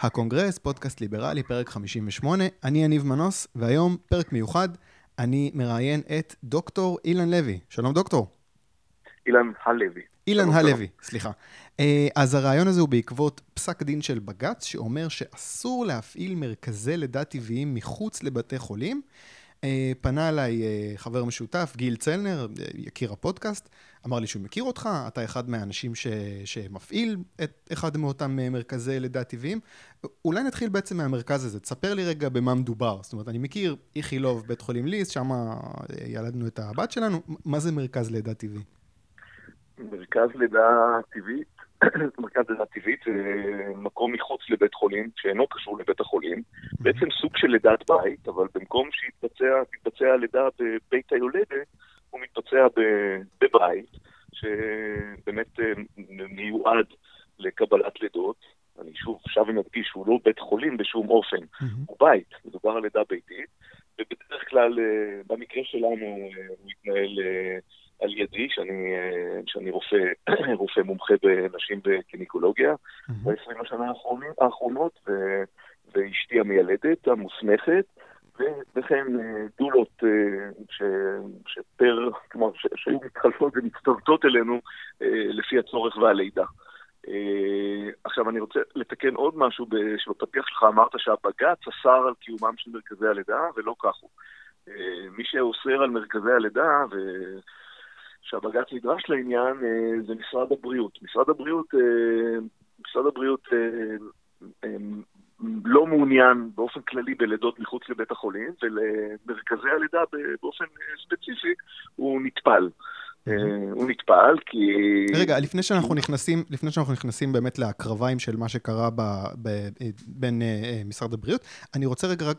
הקונגרס, פודקאסט ליברלי, פרק 58. אני יניב מנוס, והיום פרק מיוחד. אני מראיין את דוקטור אילן לוי. שלום דוקטור. אילן הלוי. אילן הלוי, סליחה. אה, אז הרעיון הזה הוא בעקבות פסק דין של בג"ץ, שאומר שאסור להפעיל מרכזי לידה טבעיים מחוץ לבתי חולים. אה, פנה אליי אה, חבר משותף, גיל צלנר, יקיר הפודקאסט, אמר לי שהוא מכיר אותך, אתה אחד מהאנשים ש, שמפעיל את אחד מאותם מרכזי לידה טבעיים. אולי נתחיל בעצם מהמרכז הזה, תספר לי רגע במה מדובר. זאת אומרת, אני מכיר איכילוב, בית חולים ליס, שם ילדנו את הבת שלנו, מה זה מרכז לידה טבעי? מרכז לידה טבעית, מרכז לידה טבעית זה מקום מחוץ לבית חולים, שאינו קשור לבית החולים, בעצם סוג של לידת בית, אבל במקום שתתבצע לידה בבית היולדת, הוא מתבצע בבית, שבאמת אה, מיועד לקבלת לידות. אני שוב שב ומדגיש, הוא לא בית חולים בשום אופן, הוא בית, מדובר על לידה ביתית, ובדרך כלל, אה, במקרה שלנו, אה, הוא מתנהל על ידי, שאני, שאני רופא, רופא מומחה בנשים בקיניקולוגיה ב-20 השנה האחרונות, ו, ואשתי המיילדת המוסמכת, וכן אה, דולות אה, ש, שפר, כלומר, שהיו מתחלפות ומצטרפות אלינו לפי הצורך והלידה. עכשיו, אני רוצה לתקן עוד משהו, שבפתיח שלך אמרת שהבג"ץ אסר על קיומם של מרכזי הלידה, ולא כך הוא. מי שאוסר על מרכזי הלידה, ו... שהבג"ץ נדרש לעניין אה, זה משרד הבריאות. משרד הבריאות, אה, משרד הבריאות אה, לא מעוניין באופן כללי בלידות מחוץ לבית החולים, ולמרכזי הלידה באופן ספציפי הוא נטפל. הוא נטפל כי... רגע, לפני שאנחנו נכנסים, לפני שאנחנו נכנסים באמת להקרביים של מה שקרה ב, ב, בין uh, משרד הבריאות, אני רוצה רגע רק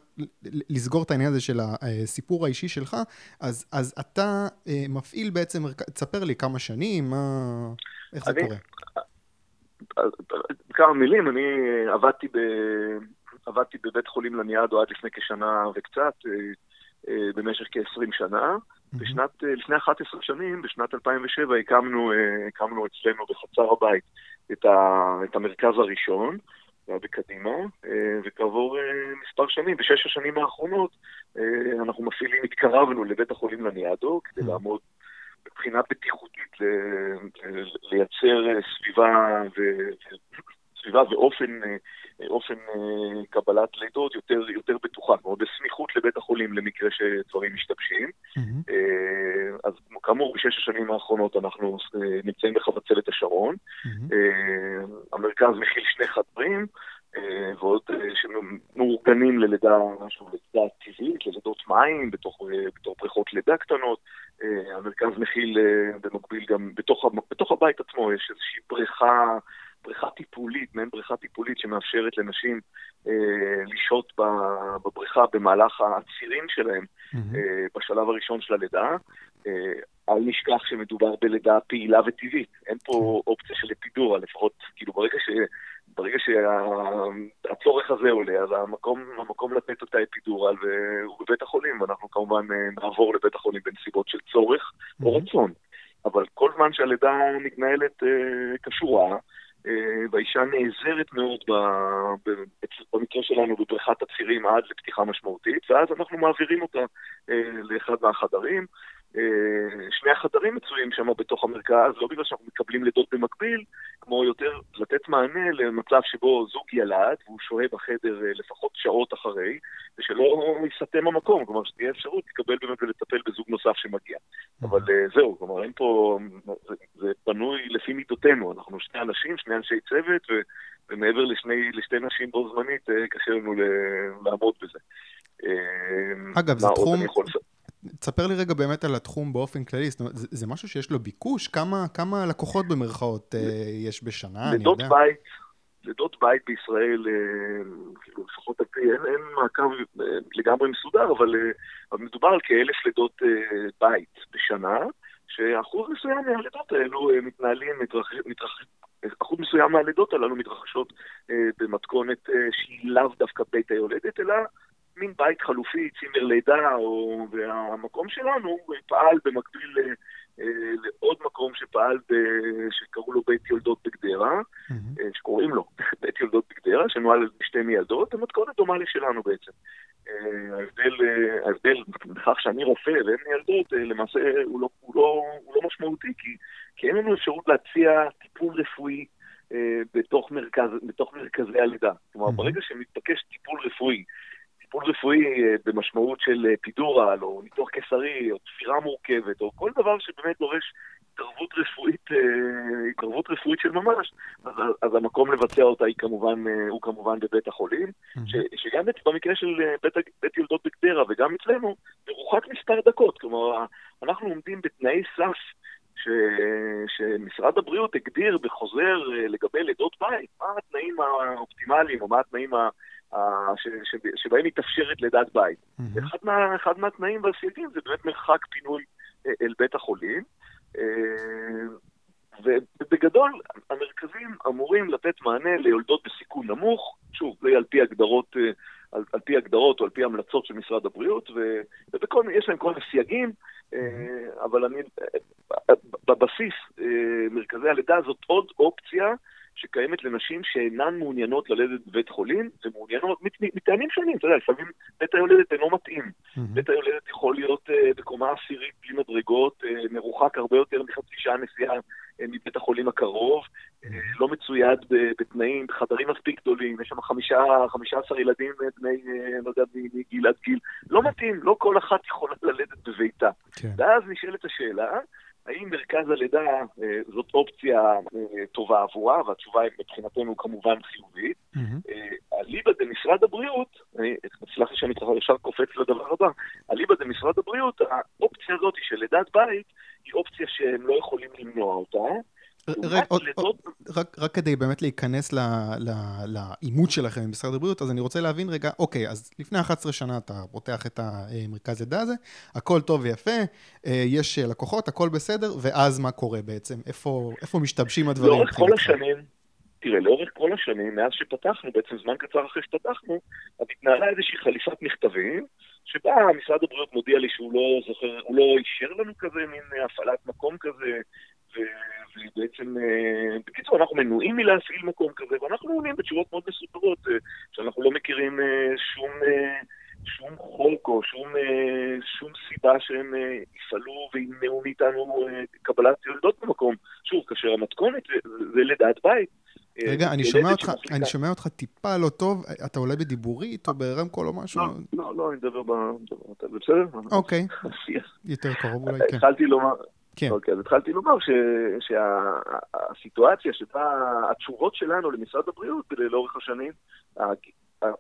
לסגור את העניין הזה של הסיפור האישי שלך. אז, אז אתה מפעיל בעצם, תספר לי כמה שנים, מה... איך זה אני, קורה? כמה מילים, אני עבדתי, ב, עבדתי בבית חולים לניאדו עד לפני כשנה וקצת, במשך כ-20 שנה. בשנת, אה, לפני 11 שנים, בשנת 2007, הקמנו, אה, הקמנו אצלנו בחצר הבית את, ה, את המרכז הראשון, זה היה בקדימה, אה, וכעבור מספר שנים, בשש השנים האחרונות, אנחנו מפעילים, התקרבנו לבית החולים לניאדו, כדי לעמוד מבחינה בטיחותית, לייצר סביבה, ו, סביבה ואופן אופן קבלת לידות יותר, יותר בטוחה, כלומר בסמיכות לבית החולים למקרה שדברים משתבשים. Mm-hmm. אז כאמור, בשש השנים האחרונות אנחנו אה, נמצאים בחבצלת השרון. Mm-hmm. המרכז מכיל שני חדרים, ועוד שמאורגנים ללידה, משהו, לידה טבעית, ללידות מים, בתוך, בתוך בריכות לידה קטנות. המרכז מכיל במקביל גם, בתוך, בתוך הבית עצמו יש איזושהי בריכה בריכה טיפולית, מעין בריכה טיפולית שמאפשרת לנשים אה, לשהות בבריכה במהלך הצירים שלהם mm-hmm. אה, בשלב הראשון של הלידה. אה, אל נשכח שמדובר בלידה פעילה וטבעית, אין פה כן. אופציה של אפידורה, לפחות, כאילו ברגע, ש, ברגע שהצורך הזה עולה, אז המקום, המקום לתת את האפידורה הוא בבית החולים, ואנחנו כמובן אה, נעבור לבית החולים בנסיבות של צורך mm-hmm. או רצון. אבל כל זמן שהלידה מתנהלת אה, כשורה, אה, והאישה נעזרת מאוד במקרה שלנו בבריכת הצירים עד לפתיחה משמעותית, ואז אנחנו מעבירים אותה אה, לאחד מהחדרים. אה, שני החדרים מצויים שם בתוך המרכז, לא בגלל שאנחנו מקבלים לידות במקביל, כמו יותר לתת מענה למצב שבו זוג ילד, והוא שוהה בחדר לפחות שעות אחרי, ושלא ייסתם המקום, כלומר שתהיה אפשרות לקבל באמת ולטפל בזוג נוסף שמגיע. אבל זהו, כלומר אין פה, זה, זה בנוי לפי מידותינו, אנחנו שני אנשים, שני אנשי צוות, ו, ומעבר לשני, לשתי נשים בו זמנית, קשה לנו לעמוד בזה. אגב, זה תחום... תספר לי רגע באמת על התחום באופן כללי, זאת אומרת, זה, זה משהו שיש לו ביקוש? כמה, כמה לקוחות במרכאות אה, יש בשנה, אני יודע? בית, לידות בית בישראל, אה, כאילו לפחות על פי, אין, אין מעקב אה, לגמרי מסודר, אבל, אבל מדובר על כאלף לידות בית בשנה, שאחוז מסוים מהלידות האלו מתנהלים, מתרח, מתרח, אחוז מסוים מהלידות הללו מתרחשות במתכונת שהיא לאו דווקא בית היולדת, אלא מין בית חלופי, צימר לידה, או, והמקום שלנו פעל במקביל לעוד מקום שפעל, ב... שקראו לו בית יולדות בגדרה, mm-hmm. שקוראים לו בית יולדות בגדרה, שנוהל בשתי מיילדות, המתכונת דומה לשלנו בעצם. ההבדל, ההבדל בכך שאני רופא ואין מיילדות, למעשה הוא לא, הוא לא, הוא לא משמעותי, כי, כי אין לנו אפשרות להציע טיפול רפואי בתוך, מרכז, בתוך מרכזי הלידה. כלומר, ברגע שמתבקש טיפול רפואי, טיפול רפואי במשמעות של פידורל, או ניתוח קיסרי, או תפירה מורכבת, או כל דבר שבאמת דורש התערבות רפואית, התערבות רפואית של ממש, אז, אז המקום לבצע אותה היא כמובן, הוא כמובן בבית החולים, ש, שגם במקרה של בית, בית יולדות בגדרה וגם אצלנו, מרוחק מספר דקות. כלומר, אנחנו עומדים בתנאי סף ש... שמשרד הבריאות הגדיר בחוזר לגבי לידות בית, מה התנאים האופטימליים או מה התנאים ה... שבהם מתאפשרת לידת בית. Mm-hmm. אחד, מה... אחד מהתנאים והסייגים זה באמת מרחק פינוי אל בית החולים. ובגדול, המרכזים אמורים לתת מענה ליולדות בסיכון נמוך, שוב, זה על פי הגדרות, על, על פי הגדרות או על פי המלצות של משרד הבריאות, ויש להם כל מיני סייגים, אבל אני, בבסיס, מרכזי הלידה זאת עוד אופציה שקיימת לנשים שאינן מעוניינות ללדת בבית חולים, ומעוניינות מטעמים שונים, אתה יודע, לפעמים בית היולדת אינו מתאים. Mm-hmm. בית היולדת יכול להיות uh, בקומה עשירית בלי מדרגות, uh, מרוחק הרבה יותר מחצי שעה נסיעה uh, מבית החולים הקרוב, mm-hmm. uh, לא מצויד בתנאים, בחדרים מספיק גדולים, יש שם חמישה, חמישה עשר ילדים בני, uh, לא יודע, מגיל עד גיל. לא מתאים, לא כל אחת יכולה ללדת בביתה. כן. ואז נשאלת השאלה, האם מרכז הלידה אה, זאת אופציה אה, טובה עבורה, והתשובה היא מבחינתנו כמובן חיובית. אה, אליבא דמשרד הבריאות, סלח לי שאני ככה ישר קופץ לדבר הבא, אליבא דמשרד הבריאות, האופציה הזאת של לידת בית היא אופציה שהם לא יכולים למנוע אותה. רק, כדי באמת להיכנס לאימות שלכם עם משרד הבריאות, אז אני רוצה להבין רגע, אוקיי, אז לפני 11 שנה אתה פותח את המרכז לידה הזה, הכל טוב ויפה, אה, יש לקוחות, הכל בסדר, ואז מה קורה בעצם? איפה, איפה משתבשים הדברים? לאורך כל השנים, תראה, לאורך כל השנים, מאז שפתחנו, בעצם זמן קצר אחרי שפתחנו, אז התנהלה איזושהי חליפת מכתבים, שבה משרד הבריאות מודיע לי שהוא לא זוכר, הוא לא אישר לנו כזה, מין הפעלת מקום כזה, ובעצם, אה, בקיצור, אנחנו מנועים מלהפעיל מקום כזה, ואנחנו עונים בתשובות מאוד מסודרות, אה, שאנחנו לא מכירים אה, שום, שום חוק או שום, שום סיבה שהם יפעלו וימנעו מאיתנו קבלת יולדות במקום. שוב, כאשר המתכונת זה לידת בית. רגע, אני שומע אותך, אני שומע אותך טיפה לא טוב, אתה עולה בדיבורית או ברמקול או משהו? לא, לא, לא, אני מדבר ב... בסדר? אוקיי, יותר קרוב אולי, כן. התחלתי לומר, כן. אוקיי, אז התחלתי לומר שהסיטואציה שבה התשובות שלנו למשרד הבריאות לאורך השנים,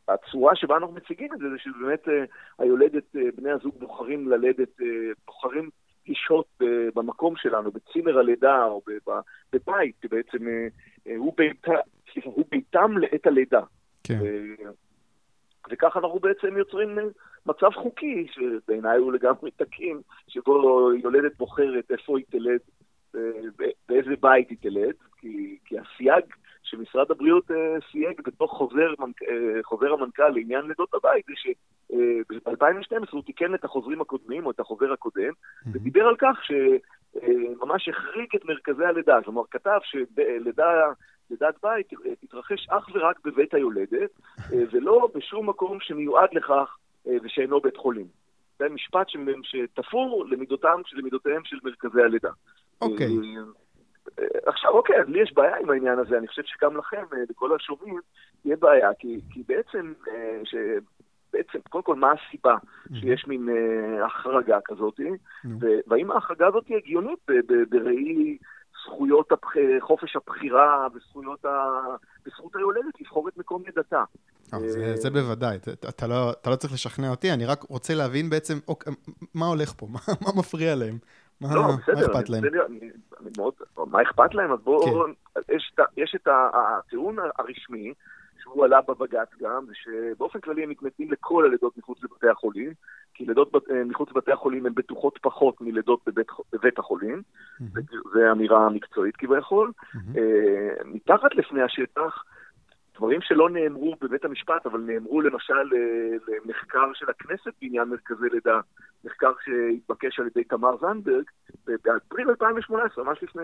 הצורה שבה אנחנו מציגים את זה, זה שבאמת אה, היולדת, אה, בני הזוג בוחרים ללדת, אה, בוחרים לשהות במקום שלנו, בצימר הלידה או בבית, בעצם הוא, ביתה, הוא ביתם לעת הלידה. כן. וככה אנחנו בעצם יוצרים מצב חוקי, שבעיניי הוא לגמרי תקין, שבו יולדת בוחרת איפה היא תלד, באיזה בית היא תלד, כי, כי הסייג שמשרד הבריאות אה, סייג בתוך חוזר, אה, חוזר המנכ"ל לעניין לידות הבית, זה שב-2012 אה, הוא תיקן את החוזרים הקודמים, או את החוזר הקודם. ודיבר על כך שממש החריג את מרכזי הלידה. כלומר, כתב שלידה... לידת בית תתרחש אך ורק בבית היולדת, ולא בשום מקום שמיועד לכך אה, ושאינו בית חולים. זה משפט שתפור למידותם, למידותיהם של מרכזי הלידה. אוקיי. אה, עכשיו, אוקיי, אז לי יש בעיה עם העניין הזה, אני חושב שגם לכם, אה, לכל השומעים, תהיה בעיה, כי, כי בעצם, ש... בעצם, קודם כל, מה הסיבה שיש מין החרגה כזאת, והאם ההחרגה הזאת היא הגיונית בראי זכויות, הבח... חופש הבחירה וזכויות ה... וזכות היולדת לבחור את מקום לידתה. אה, זה, זה בוודאי, אתה לא, אתה לא צריך לשכנע אותי, אני רק רוצה להבין בעצם אוקיי, מה הולך פה, מה, מה מפריע להם, מה, לא, בסדר, מה אכפת להם. אני, אני, אני מאוד, מה אכפת להם? אז בואו, כן. יש, יש את הטיעון הרשמי, שהוא עלה בבג"ץ גם, זה שבאופן כללי הם מתנגדים לכל הלידות מחוץ לבתי החולים, כי לידות אה, מחוץ לבתי החולים הן בטוחות פחות מלידות בבית, בבית החולים, mm-hmm. זו אמירה מקצועית כביכול. Mm-hmm. מתחת לפני השטח, דברים שלא נאמרו בבית המשפט, אבל נאמרו למשל למחקר של הכנסת בעניין מרכזי לידה, מחקר שהתבקש על ידי תמר זנדברג, באפריל 2018, ממש לפני,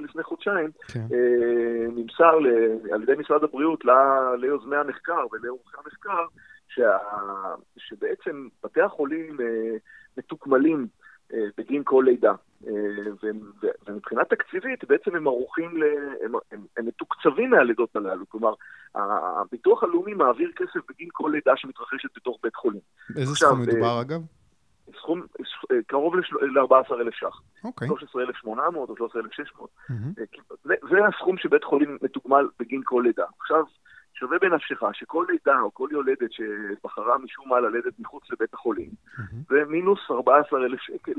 לפני חודשיים, כן. נמסר על ידי משרד הבריאות ליוזמי המחקר ולעורכי המחקר, שה, שבעצם בתי החולים מתוגמלים בגין כל לידה. ומבחינה תקציבית בעצם הם ערוכים, ל... הם, הם, הם מתוקצבים מהלידות הללו, כלומר הביטוח הלאומי מעביר כסף בגין כל לידה שמתרחשת בתוך בית חולים. איזה סכום מדובר אגב? סכום קרוב ל-14,000 ש"ח. אוקיי. 13,800 או 13,600. זה, זה הסכום שבית חולים מתוגמל בגין כל לידה. עכשיו, שווה בנפשך שכל לידה או כל יולדת שבחרה משום מה ללדת מחוץ לבית החולים, זה מינוס 14,000 שקל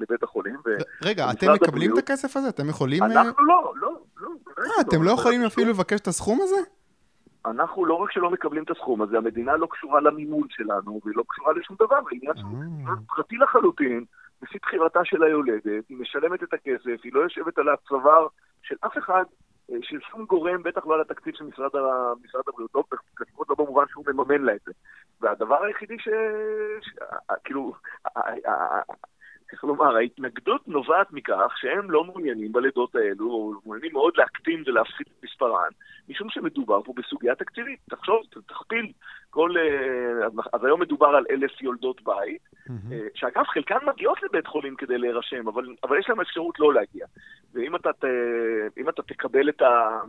לבית החולים. רגע, אתם מקבלים את הכסף הזה? אתם יכולים... אנחנו לא, לא, לא. אה, אתם לא יכולים אפילו לבקש את הסכום הזה? אנחנו לא רק שלא מקבלים את הסכום הזה, המדינה לא קשורה למימון שלנו, והיא לא קשורה לשום דבר, העניין שהוא אה. פרטי לחלוטין, לפי בחירתה של היולדת, היא משלמת את הכסף, היא לא יושבת על הצוואר של אף אחד אה, של שום גורם, בטח לא על התקציב של משרד, משרד הבריאות, לא, לפחות לא במובן שהוא מממן לה את זה. והדבר היחידי ש... ש... כאילו, איך לומר, ההתנגדות נובעת מכך שהם לא מעוניינים בלידות האלו, או מעוניינים מאוד להקטין ולהפחית את מספרן, משום שמדובר פה בסוגיה תקציבית. תחשוב, תכפיל כל... אה, אז היום מדובר על אלף יולדות בית, mm-hmm. שאגב, חלקן מגיעות לבית חולים כדי להירשם, אבל, אבל יש להם אפשרות לא להגיע. ואם אתה, ת, אתה תקבל את ה...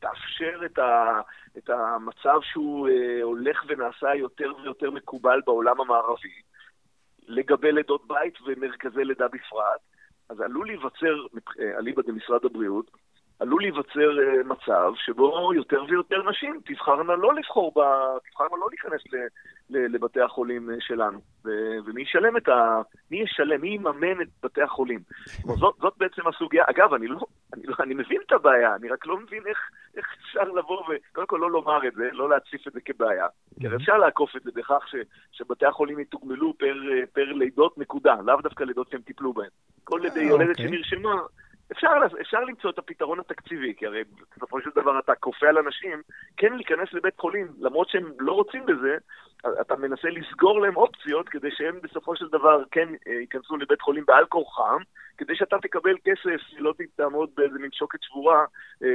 תאפשר את, ה, את המצב שהוא אה, הולך ונעשה יותר ויותר מקובל בעולם המערבי, לגבי לידות בית ומרכזי לידה בפרט, אז עלול להיווצר, אליבא דמשרד הבריאות, עלול להיווצר אה, מצב שבו יותר ויותר נשים תבחרנה לא לבחור. תבחרנה לא להיכנס. לבתי החולים אה, שלנו. ומי ישלם את ה... מי ישלם? מי יממן את בתי החולים? זאת, זאת בעצם הסוגיה. אגב, אני לא... אני, לא... אני מבין את הבעיה, אני רק לא מבין איך, איך אפשר לבוא וקודם כל לא לומר את זה, לא להציף את זה כבעיה. כי הרי אפשר לעקוף את זה בכך ש... שבתי החולים יתוגמלו פר, אה, פר לידות נקודה, לאו דווקא לידות שהם טיפלו בהן. כל לידי יולדת אוקיי. שנרשמה... אפשר, אפשר למצוא את הפתרון התקציבי, כי הרי בסופו של דבר אתה כופה על אנשים כן להיכנס לבית חולים, למרות שהם לא רוצים בזה, אתה מנסה לסגור להם אופציות כדי שהם בסופו של דבר כן אה, ייכנסו לבית חולים בעל כורחם, כדי שאתה תקבל כסף, לא תעמוד באיזה מין שוקת שבורה. אה,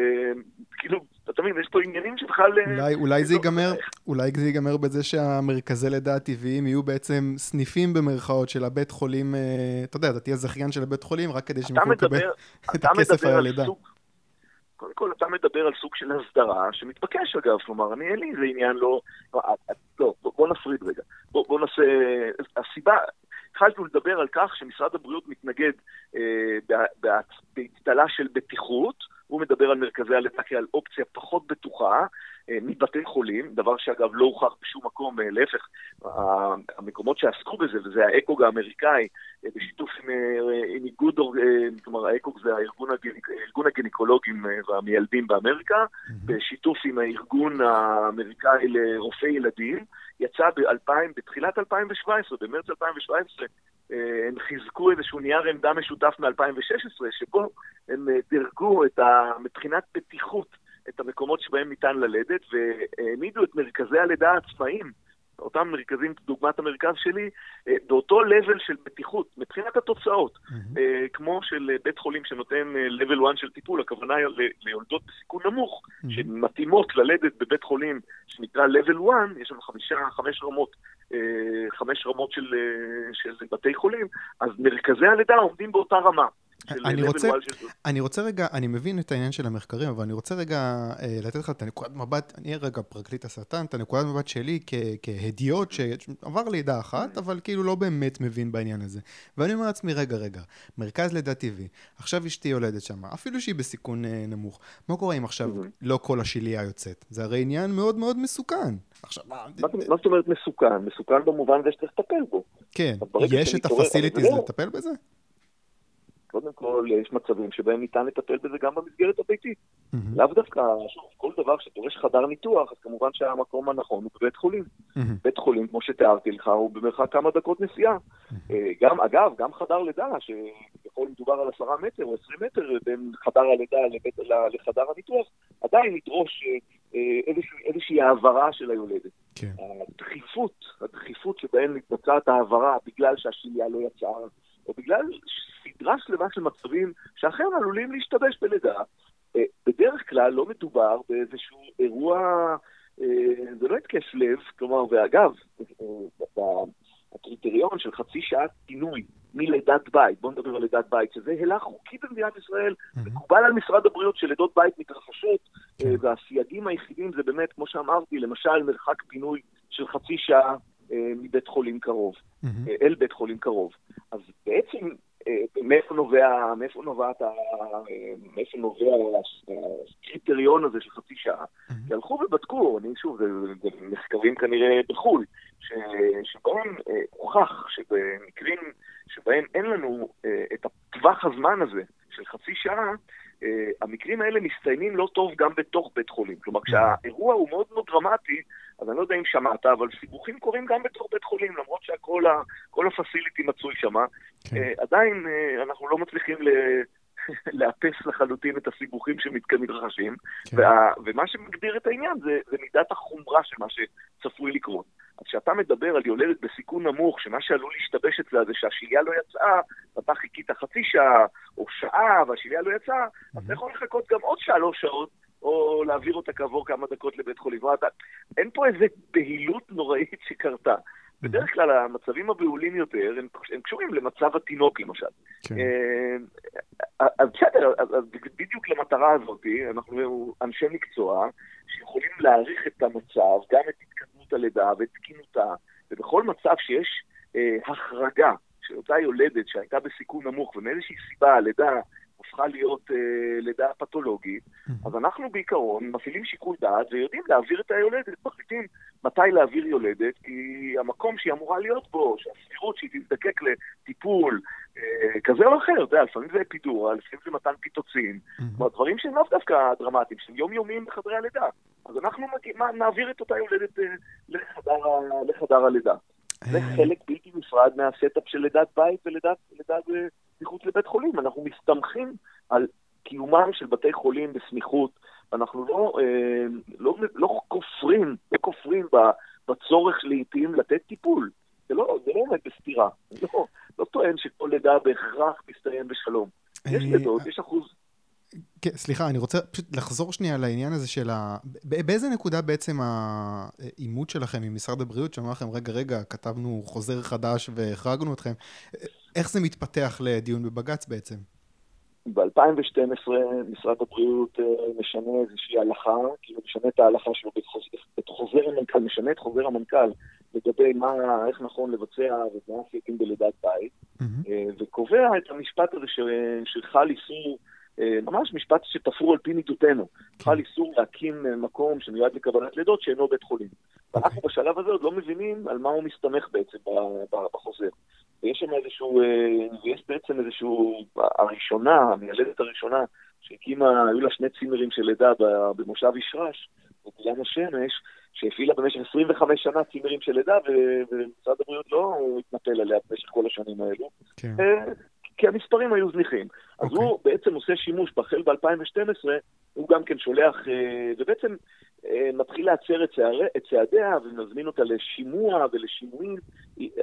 כאילו, אתה מבין, יש פה עניינים שבכלל... אה, אולי, אולי זה לא ייגמר, אולי זה ייגמר בזה שהמרכזי לידה הטבעיים יהיו בעצם סניפים במרכאות של הבית חולים, אתה יודע, אתה תהיה זכיין של הבית חולים, רק כדי שהם יוכלו לקבל את הכסף על הלידה. קודם כל, אתה מדבר על סוג של הסדרה, שמתבקש אגב, כלומר, אני אין לי איזה עניין לא... לא, בוא נפריד רגע. בוא, בוא נעשה... הסיבה, התחלנו לדבר על כך שמשרד הבריאות מתנגד אה, באצטלה של בטיחות, הוא מדבר על מרכזי הלידה כעל אופציה פחות בטוחה אה, מבתי חולים, דבר שאגב לא הוכח בשום מקום, אה, להפך, המקומות שעסקו בזה, וזה האקוג האמריקאי, אה, בשיתוף עם, עם איגוד, כלומר האקוג זה הארגון, הגניק, ארגון הגניקולוגים והמיילדים באמריקה, mm-hmm. בשיתוף עם הארגון האמריקאי לרופאי ילדים, יצא ב-2000, בתחילת 2017, במרץ 2017, הם חיזקו איזשהו נייר עמדה משותף מ-2016, שבו הם דירגו את ה... מבחינת בטיחות את המקומות שבהם ניתן ללדת, והעמידו את מרכזי הלידה העצמאיים, אותם מרכזים, דוגמת המרכז שלי, אה, באותו level של בטיחות, מבחינת התוצאות, mm-hmm. כמו של בית חולים שנותן אה, level 1 של טיפול, הכוונה ליולדות בסיכון נמוך, mm-hmm. שמתאימות ללדת בבית חולים שנקרא level 1, יש לנו חמישה, חמש רמות, חמש רמות של, של בתי חולים, אז מרכזי הלידה עומדים באותה רמה. אני רוצה, אני רוצה רגע, אני מבין את העניין של המחקרים, אבל אני רוצה רגע אה, לתת לך את הנקודת מבט, אני אהיה רגע פרקליט השטן, את הנקודת מבט שלי כהדיוט שעבר לידה אחת, אבל כאילו לא באמת מבין בעניין הזה. ואני אומר לעצמי, רגע, רגע, מרכז לידה טבעי, עכשיו אשתי יולדת שם, אפילו שהיא בסיכון אה, נמוך, מה קורה אם עכשיו לא כל השלייה יוצאת? זה הרי עניין מאוד מאוד מסוכן. עכשיו, מה... זאת אומרת מסוכן? מסוכן במובן הזה שצריך לטפל בו. כן, יש את הפסיליטיז לטפל בזה? קודם כל, יש מצבים שבהם ניתן לטפל בזה גם במסגרת הביתית. Mm-hmm. לאו דווקא, שוב, כל דבר שדורש חדר ניתוח, אז כמובן שהמקום הנכון הוא בבית חולים. Mm-hmm. בית חולים, כמו שתיארתי לך, הוא במרחק כמה דקות נסיעה. Mm-hmm. גם, אגב, גם חדר לידה, כביכול מדובר על עשרה מטר או עשרים מטר בין חדר הלידה לבית, לחדר הניתוח, עדיין לדרוש איזושה, איזושהי העברה של היולדת. כן. הדחיפות, הדחיפות שבהן מתבצעת העברה בגלל שהשלייה לא יצאה, או בגלל סדרה שלמה של מצבים שאכן עלולים להשתבש בלידה, בדרך כלל לא מדובר באיזשהו אירוע, זה לא התקף לב, כלומר, ואגב, הקריטריון של חצי שעת פינוי מלידת בית, בואו נדבר על לידת בית, שזה הילה חוקי במדינת ישראל, מקובל על משרד הבריאות שלידות בית מתרחשות, כן. אה, והסייגים היחידים זה באמת, כמו שאמרתי, למשל מרחק פינוי של חצי שעה אה, מבית חולים קרוב, אה, אל בית חולים קרוב. אז בעצם מאיפה נובע, מאיפה נובעת, מאיפה נובע הקריטריון הזה של חצי שעה? כי הלכו ובדקו, אני שוב, זה, זה מחקרים כנראה בחו"ל, שבהם הוכח שבמקרים שבהם אין לנו את הטווח הזמן הזה של חצי שעה, המקרים האלה מסתיימים לא טוב גם בתוך בית חולים. כלומר, כשהאירוע הוא מאוד מאוד דרמטי, אז אני לא יודע אם שמעת, אבל סיבוכים קורים גם בתוך בית חולים, למרות שכל הפסיליטי מצוי שם. כן. עדיין אנחנו לא מצליחים ל... לאפס לחלוטין את הסיבוכים שמתרחשים, כן. וה, ומה שמגדיר את העניין זה, זה מידת החומרה של מה שצפוי לקרות. אז כשאתה מדבר על יולדת בסיכון נמוך, שמה שעלול להשתבש אצלה זה שהשהייה לא יצאה, ואתה חיכית חצי שעה או שעה והשהייה לא יצאה, mm-hmm. אז אתה יכול לחכות גם עוד שלוש שעות, או להעביר אותה כעבור כמה דקות לבית חולים. אין פה איזה בהילות נוראית שקרתה. בדרך כלל המצבים הבהולים יותר, הם, הם קשורים למצב התינוק למשל. כן. אה, אז בסדר, אז בדיוק למטרה הזאת, אנחנו אנשי מקצוע שיכולים להעריך את המצב, גם את התקדמות הלידה ואת תקינותה, ובכל מצב שיש אה, החרגה של אותה יולדת שהייתה בסיכון נמוך ומאיזושהי סיבה הלידה הפכה להיות אה, לידה פתולוגית, mm-hmm. אז אנחנו בעיקרון מפעילים שיקול דעת ויודעים להעביר את היולדת, מחליטים מתי להעביר יולדת, כי המקום שהיא אמורה להיות בו, שהסבירות שהיא תזדקק לטיפול אה, כזה או אחר, אתה יודע, לפעמים זה אפידורה, לפעמים זה מתן פיתוצים, mm-hmm. דברים שהם לאו דווקא דרמטיים, שהם יומיומיים בחדרי הלידה. אז אנחנו מגיע, נעביר את אותה יולדת אה, לחדר, לחדר הלידה. זה אה. חלק בלתי נפרד מה setup של לידת בית ולידת מחוץ לבית חולים. אנחנו מסתמכים על קיומם של בתי חולים בסמיכות, ואנחנו לא, אה, לא, לא כופרים, לא כופרים בצורך לעיתים לתת טיפול. זה לא, זה לא עומד בסתירה. לא, לא טוען שכל לידה בהכרח תסתיים בשלום. יש לידות, יש אחוז כן, סליחה, אני רוצה פשוט לחזור שנייה לעניין הזה של ה... באיזה נקודה בעצם העימות שלכם עם משרד הבריאות, שאומר לכם, רגע, רגע, כתבנו חוזר חדש והחרגנו אתכם, איך זה מתפתח לדיון בבג"ץ בעצם? ב-2012 משרד הבריאות אה, משנה איזושהי הלכה, כאילו משנה את ההלכה שלו את חוזר המנכ"ל, משנה את חוזר המנכ"ל לגבי מה, איך נכון לבצע ומה הסייגים בלידת בית, mm-hmm. וקובע את המשפט הזה שחל איסור אה, ממש משפט שתפרו על פי מידותינו. כן. חל איסור להקים מקום שמיועד לקבלת לידות שאינו בית חולים. Okay. ואנחנו אוקיי. בשלב הזה עוד לא מבינים על מה הוא מסתמך בעצם בחוזר. ויש שם איזשהו, אה, ויש בעצם איזשהו, הראשונה, המיילדת הראשונה, שהקימה, היו לה שני צימרים של לידה במושב ישרש, בגלן השמש, שהפעילה במשך 25 שנה צימרים של לידה, ומשרד הבריאות לא התנפל עליה במשך כל השנים האלו. כן. כי המספרים היו זניחים. Okay. אז אוקיי. הוא בעצם עושה שימוש, החל ב-2012, הוא גם כן שולח, אה, ובעצם אה, מתחיל להצר את צעדיה ומזמין אותה לשימוע ולשימועים.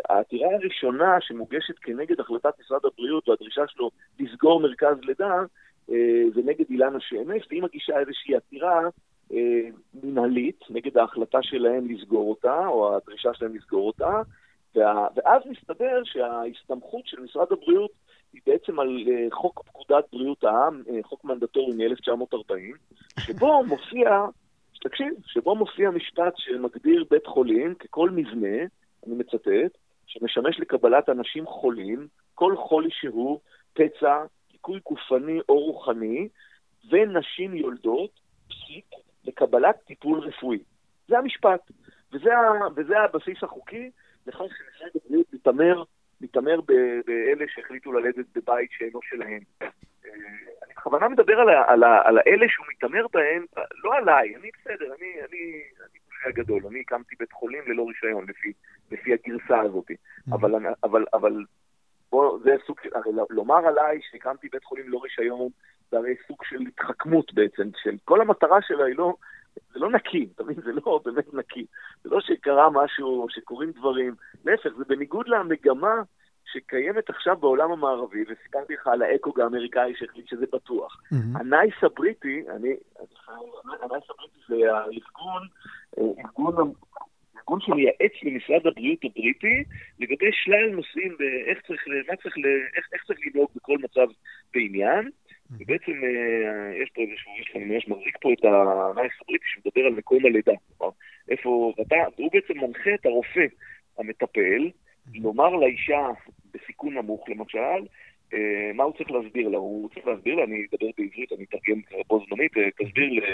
העתירה הראשונה שמוגשת כנגד החלטת משרד הבריאות והדרישה שלו לסגור מרכז לידה, אה, זה נגד אילנה שמש, והיא מגישה איזושהי עתירה מנהלית נגד ההחלטה שלהם לסגור אותה, או הדרישה שלהם לסגור אותה, ואז מסתבר שההסתמכות של משרד הבריאות היא בעצם על אה, חוק פקודת בריאות העם, אה, חוק מנדטורי מ-1940, שבו מופיע, תקשיב, שבו מופיע משפט שמגדיר בית חולים ככל מבנה, אני מצטט, שמשמש לקבלת אנשים חולים, כל חולי שהוא, פצע, דיכוי גופני או רוחני, ונשים יולדות, פסיק, לקבלת טיפול רפואי. זה המשפט, וזה, וזה הבסיס החוקי לכך שמשרד הבריאות מתעמר מתעמר באלה שהחליטו ללדת בבית שאינו שלהם. בכוונה מדבר על, על, על האלה שהוא מתעמר בהם, לא עליי, אני בסדר, אני, אני, אני פושע גדול, אני הקמתי בית חולים ללא רישיון לפי, לפי הגרסה הזאת. Mm-hmm. אבל, אבל, אבל בוא, זה, סוג, הרי לומר עליי שהקמתי בית חולים לא רישיון, זה הרי סוג של התחכמות בעצם, של כל המטרה שלה היא לא, זה לא נקי, אתה מבין? זה לא באמת נקי. זה לא שקרה משהו, שקורים דברים, להפך, זה בניגוד למגמה שקיימת עכשיו בעולם המערבי, וסיפרתי לך על האקוג האמריקאי שהחליט שזה בטוח. Mm-hmm. הנייס הבריטי, אני, הנייס הבריטי זה הארגון, ארגון ארגון שמייעץ למשרד הבריאות הבריטי לגבי שלל נושאים באיך צריך, מה צריך, איך, איך צריך לנהוג בכל מצב בעניין. ובעצם אה, יש פה איזשהו, יש אני ממש מחזיק פה את הנייס הבריטי שמדבר על מקום הלידה. כלומר, איפה, ואתה, והוא בעצם מנחה את הרופא המטפל לומר לאישה בסיכון נמוך, למשל, אה, מה הוא צריך להסביר לה? הוא צריך להסביר לה, אני אדבר בעברית, אני אתרגם בו זמנית, אה, תסביר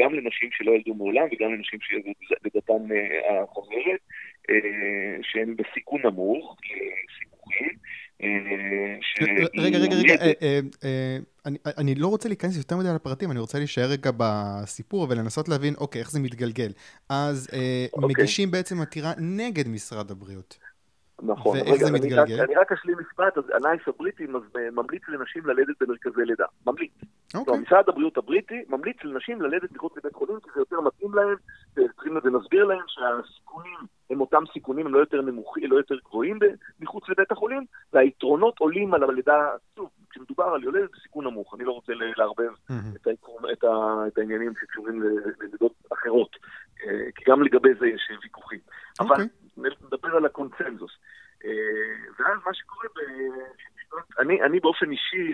גם לנשים שלא ילדו מעולם וגם לנשים שלידתן אה, החוזרת, שהן בסיכון נמוך, סיכוכים. רגע, רגע, רגע, אני לא רוצה להיכנס יותר מדי לפרטים, אני רוצה להישאר רגע בסיפור ולנסות להבין, אוקיי, איך זה מתגלגל. אז אוקיי. מגישים בעצם עתירה נגד משרד הבריאות. נכון. ואיך זה מתגלגל? אני, רק אשלים משפט, אז הנייס הבריטי ממליץ לנשים ללדת במרכזי לידה. ממליץ. אוקיי. משרד הבריאות הבריטי ממליץ לנשים ללדת מחוץ לבית חולים, כי זה יותר מתאים להם, וצריכים ונסביר להם שהסיכונים הם אותם סיכונים, הם לא יותר נמוכים, לא יותר גבוהים מחוץ לבית החולים, והיתרונות עולים על הלידה, שוב, כשמדובר על יולדת בסיכון נמוך, אני לא רוצה לערבב. את, העניינים שקשורים ללידות אחרות, אה, כי גם לגבי זה יש ויכוחים. אבל אוקיי. נדבר על הקונצנזוס. אה, ואז מה שקורה, ב... אני, אני באופן אישי,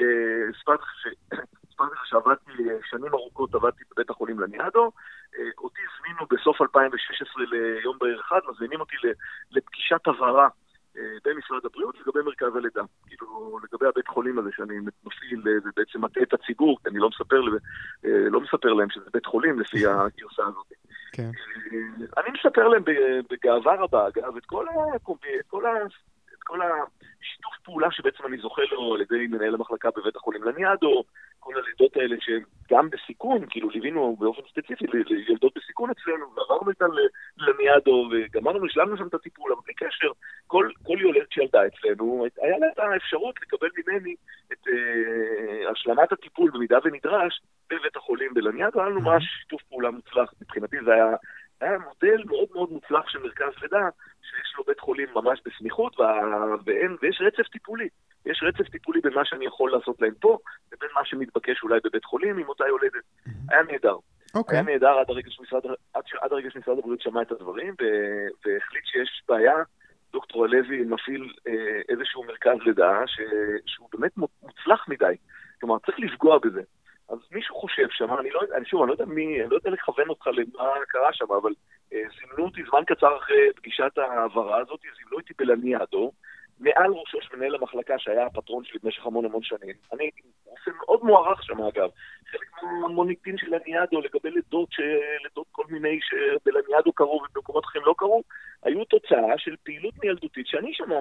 סיפרתי לך שעבדתי שנים ארוכות, עבדתי בבית החולים לניאדו, אותי הזמינו בסוף 2016 ליום בהיר אחד, מזמינים אותי לפגישת הבהרה במשרד הבריאות לגבי מרכז הלידה. כאילו, לגבי הבית חולים הזה שאני מפעיל ובעצם מטעה את הציבור, כי אני לא מספר, לא מספר להם שזה בית חולים לפי הגרסה הזאת. כן. אני מספר להם בגאווה רבה, אגב, את כל. את כל. את כל השיתוף פעולה שבעצם אני זוכה לו על ידי מנהל המחלקה בבית החולים לניאדו, כל הלידות האלה שגם בסיכון, כאילו ליווינו באופן ספציפי לילדות בסיכון אצלנו, ועברנו איתן לניאדו, וגמרנו, השלמנו שם את הטיפול, אבל בלי קשר, כל, כל יולדת שילדה אצלנו, היה לה את האפשרות לקבל ממני את uh, השלמת הטיפול במידה ונדרש בבית החולים בלניאדו, היה לנו ממש שיתוף פעולה מוצלח, מבחינתי זה היה... היה מודל מאוד מאוד מוצלח של מרכז לידה, שיש לו בית חולים ממש בסמיכות, ואין, ויש רצף טיפולי. יש רצף טיפולי בין מה שאני יכול לעשות להם פה, לבין מה שמתבקש אולי בבית חולים עם אותה יולדת. היה נהדר. Okay. אוקיי. היה נהדר עד הרגע שמשרד, עד, עד הרגע שמשרד הבריאות שמע את הדברים, והחליט שיש בעיה. דוקטור הלוי מפעיל אה, איזשהו מרכז לידה ש, שהוא באמת מוצלח מדי. כלומר, צריך לפגוע בזה. אז מישהו חושב שם, אני לא יודע, שוב, אני לא יודע מי, אני לא יודע לכוון אותך למה קרה שם, אבל אה, זימנו אותי זמן קצר אחרי פגישת ההעברה הזאת, זימנו אותי בלניאדו, מעל ראשו של מנהל המחלקה שהיה הפטרון שלי במשך המון המון שנים. אני רופא מאוד מוערך שם אגב. חלק מהמוניטין של לניאדו לגבי לידות. לידות כל מיני שבלניאדו קרו ובמקומות אחרים לא קרו, היו תוצאה של פעילות מילדותית שאני שם אה,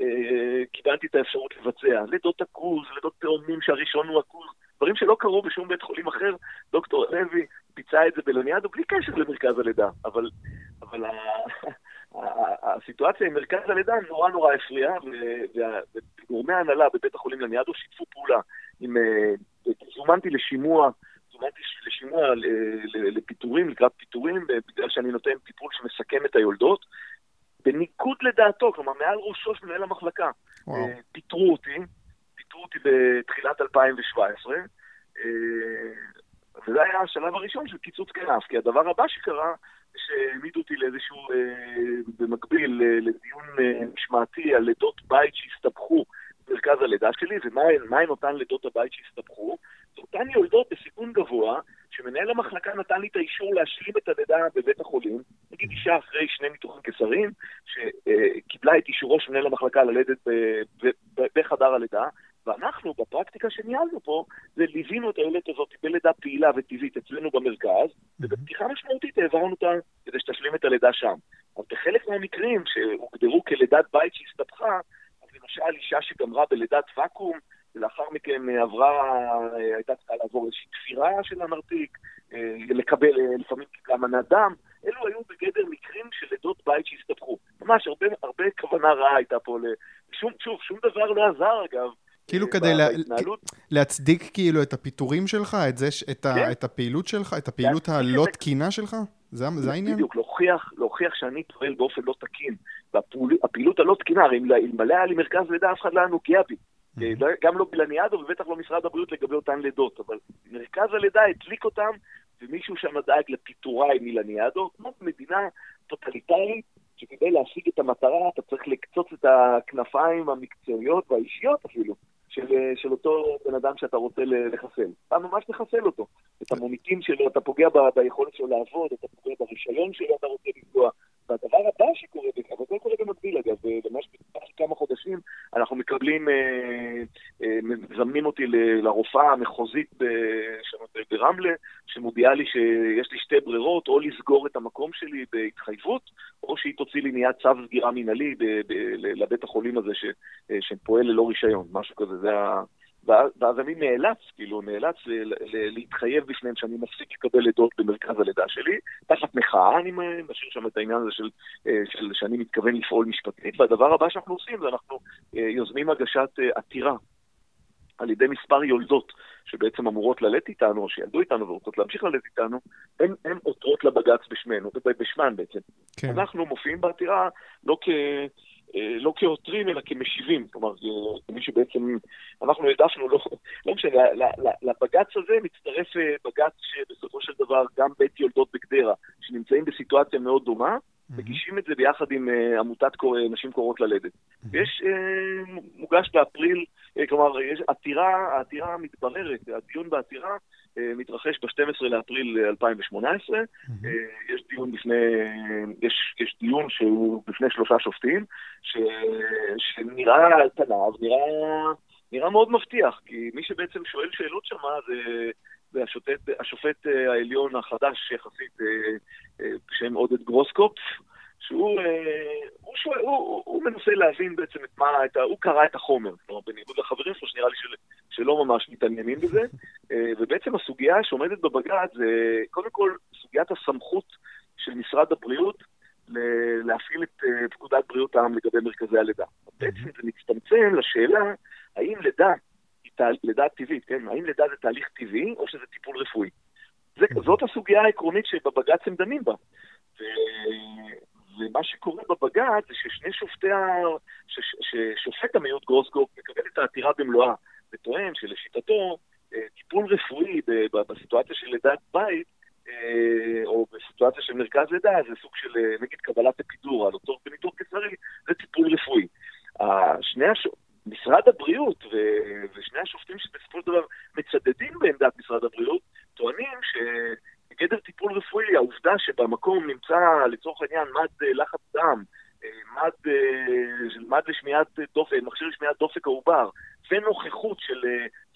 אה, קיבלתי את האפשרות לבצע. לידות הכרוז, לידות תאומים שהראשון הוא הכרוז. דברים שלא קרו בשום בית חולים אחר, דוקטור לוי ביצע את זה בלניאדו בלי קשר למרכז הלידה, אבל, אבל הסיטואציה עם מרכז הלידה נורא נורא הפריעה, וגורמי ההנהלה בבית החולים לניאדו שיתפו פעולה. עם, אה, זומנתי לשימוע, זומנתי לשימוע לפיטורים, לקראת פיטורים, בגלל שאני נותן טיפול שמסכם את היולדות. בניגוד לדעתו, כלומר מעל ראשו של מנהל המחלקה, וואו. אה, פיטרו אותי, פיטרו אותי בתחילת 2017, אה, וזה היה השלב הראשון של קיצוץ כנף, כי הדבר הבא שקרה, שהעמידו אותי לאיזשהו, אה, במקביל לדיון משמעתי על לידות בית שהסתבכו במרכז הלידה שלי, ומהן אותן לידות הבית שהסתבכו. זה אותן יולדות בסיכון גבוה, שמנהל המחלקה נתן לי את האישור להשלים את הלידה בבית החולים, נגיד אישה אחרי שני ניתוחים קיסריים, שקיבלה את אישורו של מנהל המחלקה ללדת בחדר הלידה, ואנחנו, בפרקטיקה שניהלנו פה, זה ליווינו את היולדת הזאת בלידה פעילה וטבעית אצלנו במרכז, ובפתיחה משמעותית העברנו אותה כדי שתשלים את הלידה שם. אז בחלק מהמקרים שהוגדרו כלידת בית שהסתבכה, אז למשל אישה שגמרה בלידת ואקום, ולאחר מכן עברה, הייתה צריכה לעבור איזושהי תפירה של הנרתיק, אה, לקבל, אה, לפעמים קיבלה מנת דם, אלו היו בגדר מקרים של לידות בית שהסתבכו. ממש הרבה, הרבה כוונה רעה הייתה פה שוב, שום דבר לא עזר אגב. כאילו כדי לה, להצדיק כאילו את הפיטורים שלך, את, זה, את, ה, כן. את הפעילות שלך, את הפעילות הלא תקינה שלך? זה, זה העניין? בדיוק, להוכיח, להוכיח שאני פועל באופן לא תקין. והפעילות הלא תקינה, הרי אלמלא היה לי מרכז לידה, אף אחד לא היה נוגע בי. Mm-hmm. גם לא בלניאדו ובטח לא משרד הבריאות לגבי אותן לידות, אבל מרכז הלידה הדליק אותם, ומישהו שם דאג לפיטוריי מלניאדו, כמו מדינה טוטליטרית, שכדי להשיג את המטרה אתה צריך לקצוץ את הכנפיים המקצועיות והאישיות אפילו של, של אותו בן אדם שאתה רוצה לחסל. אתה ממש מחסל אותו. את המוניטין שלו, אתה פוגע ב, ביכולת שלו לעבוד, אתה פוגע ברישיון שלו, אתה רוצה לפגוע. והדבר הבא שקורה, אבל זה קורה במקביל אגב, ממש בתקופה של כמה חודשים, אנחנו מקבלים, אה, אה, מזמנים אותי לרופאה המחוזית ברמלה, שמודיעה לי שיש לי שתי ברירות, או לסגור את המקום שלי בהתחייבות, או שהיא תוציא לי מיד צו סגירה מינהלי לבית החולים הזה אה, שפועל ללא רישיון, משהו כזה, זה ה... ואז אני נאלץ, כאילו, נאלץ להתחייב בפניהם שאני מפסיק לקבל לידות במרכז הלידה שלי. תחת מחאה אני משאיר שם את העניין הזה של, אה, של שאני מתכוון לפעול משפטית. והדבר הבא שאנחנו עושים זה אנחנו אה, יוזמים הגשת אה, עתירה על ידי מספר יולדות שבעצם אמורות ללדת איתנו, או שילדו איתנו ורוצות להמשיך ללדת איתנו, הן עותרות לבג"ץ בשמנו, בשמן בעצם. כן. אנחנו מופיעים בעתירה לא כ... אה, לא כעותרים, אלא כמשיבים. כלומר, מי שבעצם, אנחנו העדפנו, לא, לא משנה, לבג"ץ הזה מצטרף אה, בג"ץ שבסופו של דבר גם בית יולדות בגדרה, שנמצאים בסיטואציה מאוד דומה, מגישים את זה ביחד עם uh, עמותת קור... נשים קוראות ללדת. יש, uh, מוגש באפריל, uh, כלומר, יש עתירה, העתירה מתבררת, הדיון בעתירה uh, מתרחש ב-12 לאפריל 2018. Uh, יש דיון בפני, יש, יש דיון שהוא בפני שלושה שופטים, ש, שנראה על פניו, נראה, נראה מאוד מבטיח, כי מי שבעצם שואל שאלות שמה זה... והשופט אה, העליון החדש יחסית, אה, אה, בשם עודד גרוסקופ, שהוא הוא הוא, הוא, הוא מנסה להבין בעצם את מה, את ה, הוא קרא את החומר, כלומר בניגוד לחברים שלו שנראה לי של, שלא ממש מתעניינים בזה, ובעצם הסוגיה שעומדת בבג"ץ זה קודם כל סוגיית הסמכות של משרד הבריאות להפעיל את פקודת בריאות העם לגבי מרכזי הלידה. בעצם זה מצטמצם לשאלה האם לידה לידה טבעית, כן? האם לידה זה תהליך טבעי או שזה טיפול רפואי? זה, זאת הסוגיה העקרונית שבבג"ץ הם דנים בה. ו... ומה שקורה בבג"ץ זה ששני שופטי ה... ש... ששופט המיעוט גרוסקופ מקבל את העתירה במלואה, וטוען שלשיטתו אה, טיפול רפואי בסיטואציה של לידת בית, אה, או בסיטואציה של מרכז לידה, זה סוג של אה, נגיד קבלת אפידורה, או צורך בניתוח קיסרי, זה טיפול רפואי. שני, הש... משרד הבריאות ו- ושני השופטים שבסופו של דבר מצדדים בעמדת משרד הבריאות, טוענים שבגדר טיפול רפואי, העובדה שבמקום נמצא לצורך העניין מד אה, לחץ דם, אה, מד, אה, מד לשמיעת דופק, מכשיר לשמיעת דופק העובר, ונוכחות של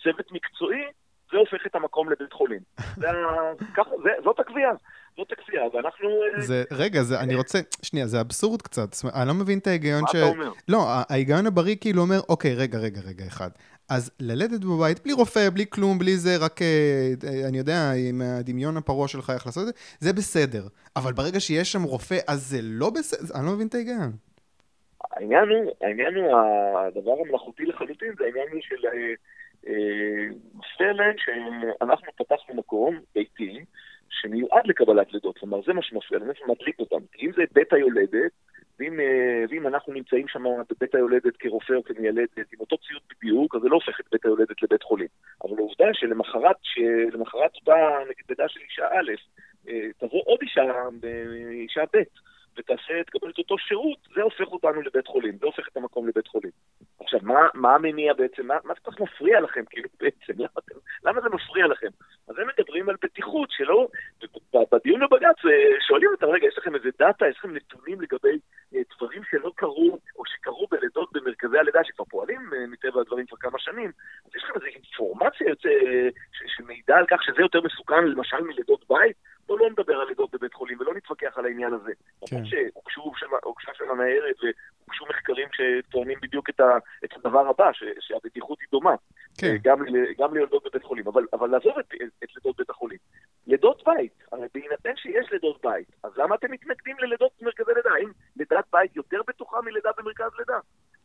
צוות מקצועי, זה הופך את המקום לבית חולים. זה, ככה, זה, זאת הקביעה. זאת הקביעה, ואנחנו... אה, זה, רגע, זה, אני רוצה, שנייה, זה אבסורד קצת. אני לא מבין את ההיגיון מה ש... מה אתה אומר? לא, ההיגיון הבריא כאילו אומר, אוקיי, רגע, רגע, רגע, אחד. אז ללדת בבית, בלי רופא, בלי כלום, בלי זה, רק, אה, אני יודע, עם הדמיון הפרוע שלך איך לעשות את זה, זה בסדר. אבל ברגע שיש שם רופא, אז זה לא בסדר? אני לא מבין את ההיגיון. העניין הוא, העניין הוא, הדבר המלאכותי לחלוטין, זה העניין הוא של... מפריע להם שאנחנו פתחנו מקום ביתי שמיועד לקבלת לידות, כלומר זה מה שמפריע זה מדליק אותם. כי אם זה בית היולדת, ואם, אה, ואם אנחנו נמצאים שם בבית היולדת כרופא או כמיילדת עם אותו ציוד בדיוק, אז זה לא הופך את בית היולדת לבית חולים. אבל העובדה שלמחרת, שלמחרת אותה נגיד לידה של אישה א', אה, תבוא עוד אישה, אה, אישה ב', ותעשה, תקבל את אותו שירות, זה הופך אותנו לבית חולים, זה הופך את המקום לבית חולים. עכשיו, מה, מה המניע בעצם, מה, מה כל כך מפריע לכם, כאילו, בעצם, למה, למה זה מפריע לכם? אז הם מדברים על בטיחות שלא, בדיון בבג"ץ אה, שואלים אותם, רגע, יש לכם איזה דאטה, יש לכם נתונים לגבי אה, דברים שלא קרו, או שקרו בלידות במרכזי הלידה, שכבר פועלים אה, מטבע הדברים כבר כמה שנים, אז יש לכם איזו אינפורמציה יוצא, שמעידה על כך שזה יותר מסוכן, למשל מלידות בית? בואו לא נדבר על לידות בבית חולים ולא נתווכח על העניין הזה. כן. שהוגשה שם הניירת והוגשו מחקרים שטוענים בדיוק את, ה, את הדבר הבא, ש, שהבטיחות היא דומה. כן. גם, גם ליולדות בבית חולים. אבל, אבל לעזוב את, את לידות בית החולים. לידות בית, הרי בהינתן שיש לידות בית, אז למה אתם מתנגדים ללידות במרכזי לידה? האם לידת בית יותר בטוחה מלידה במרכז לידה?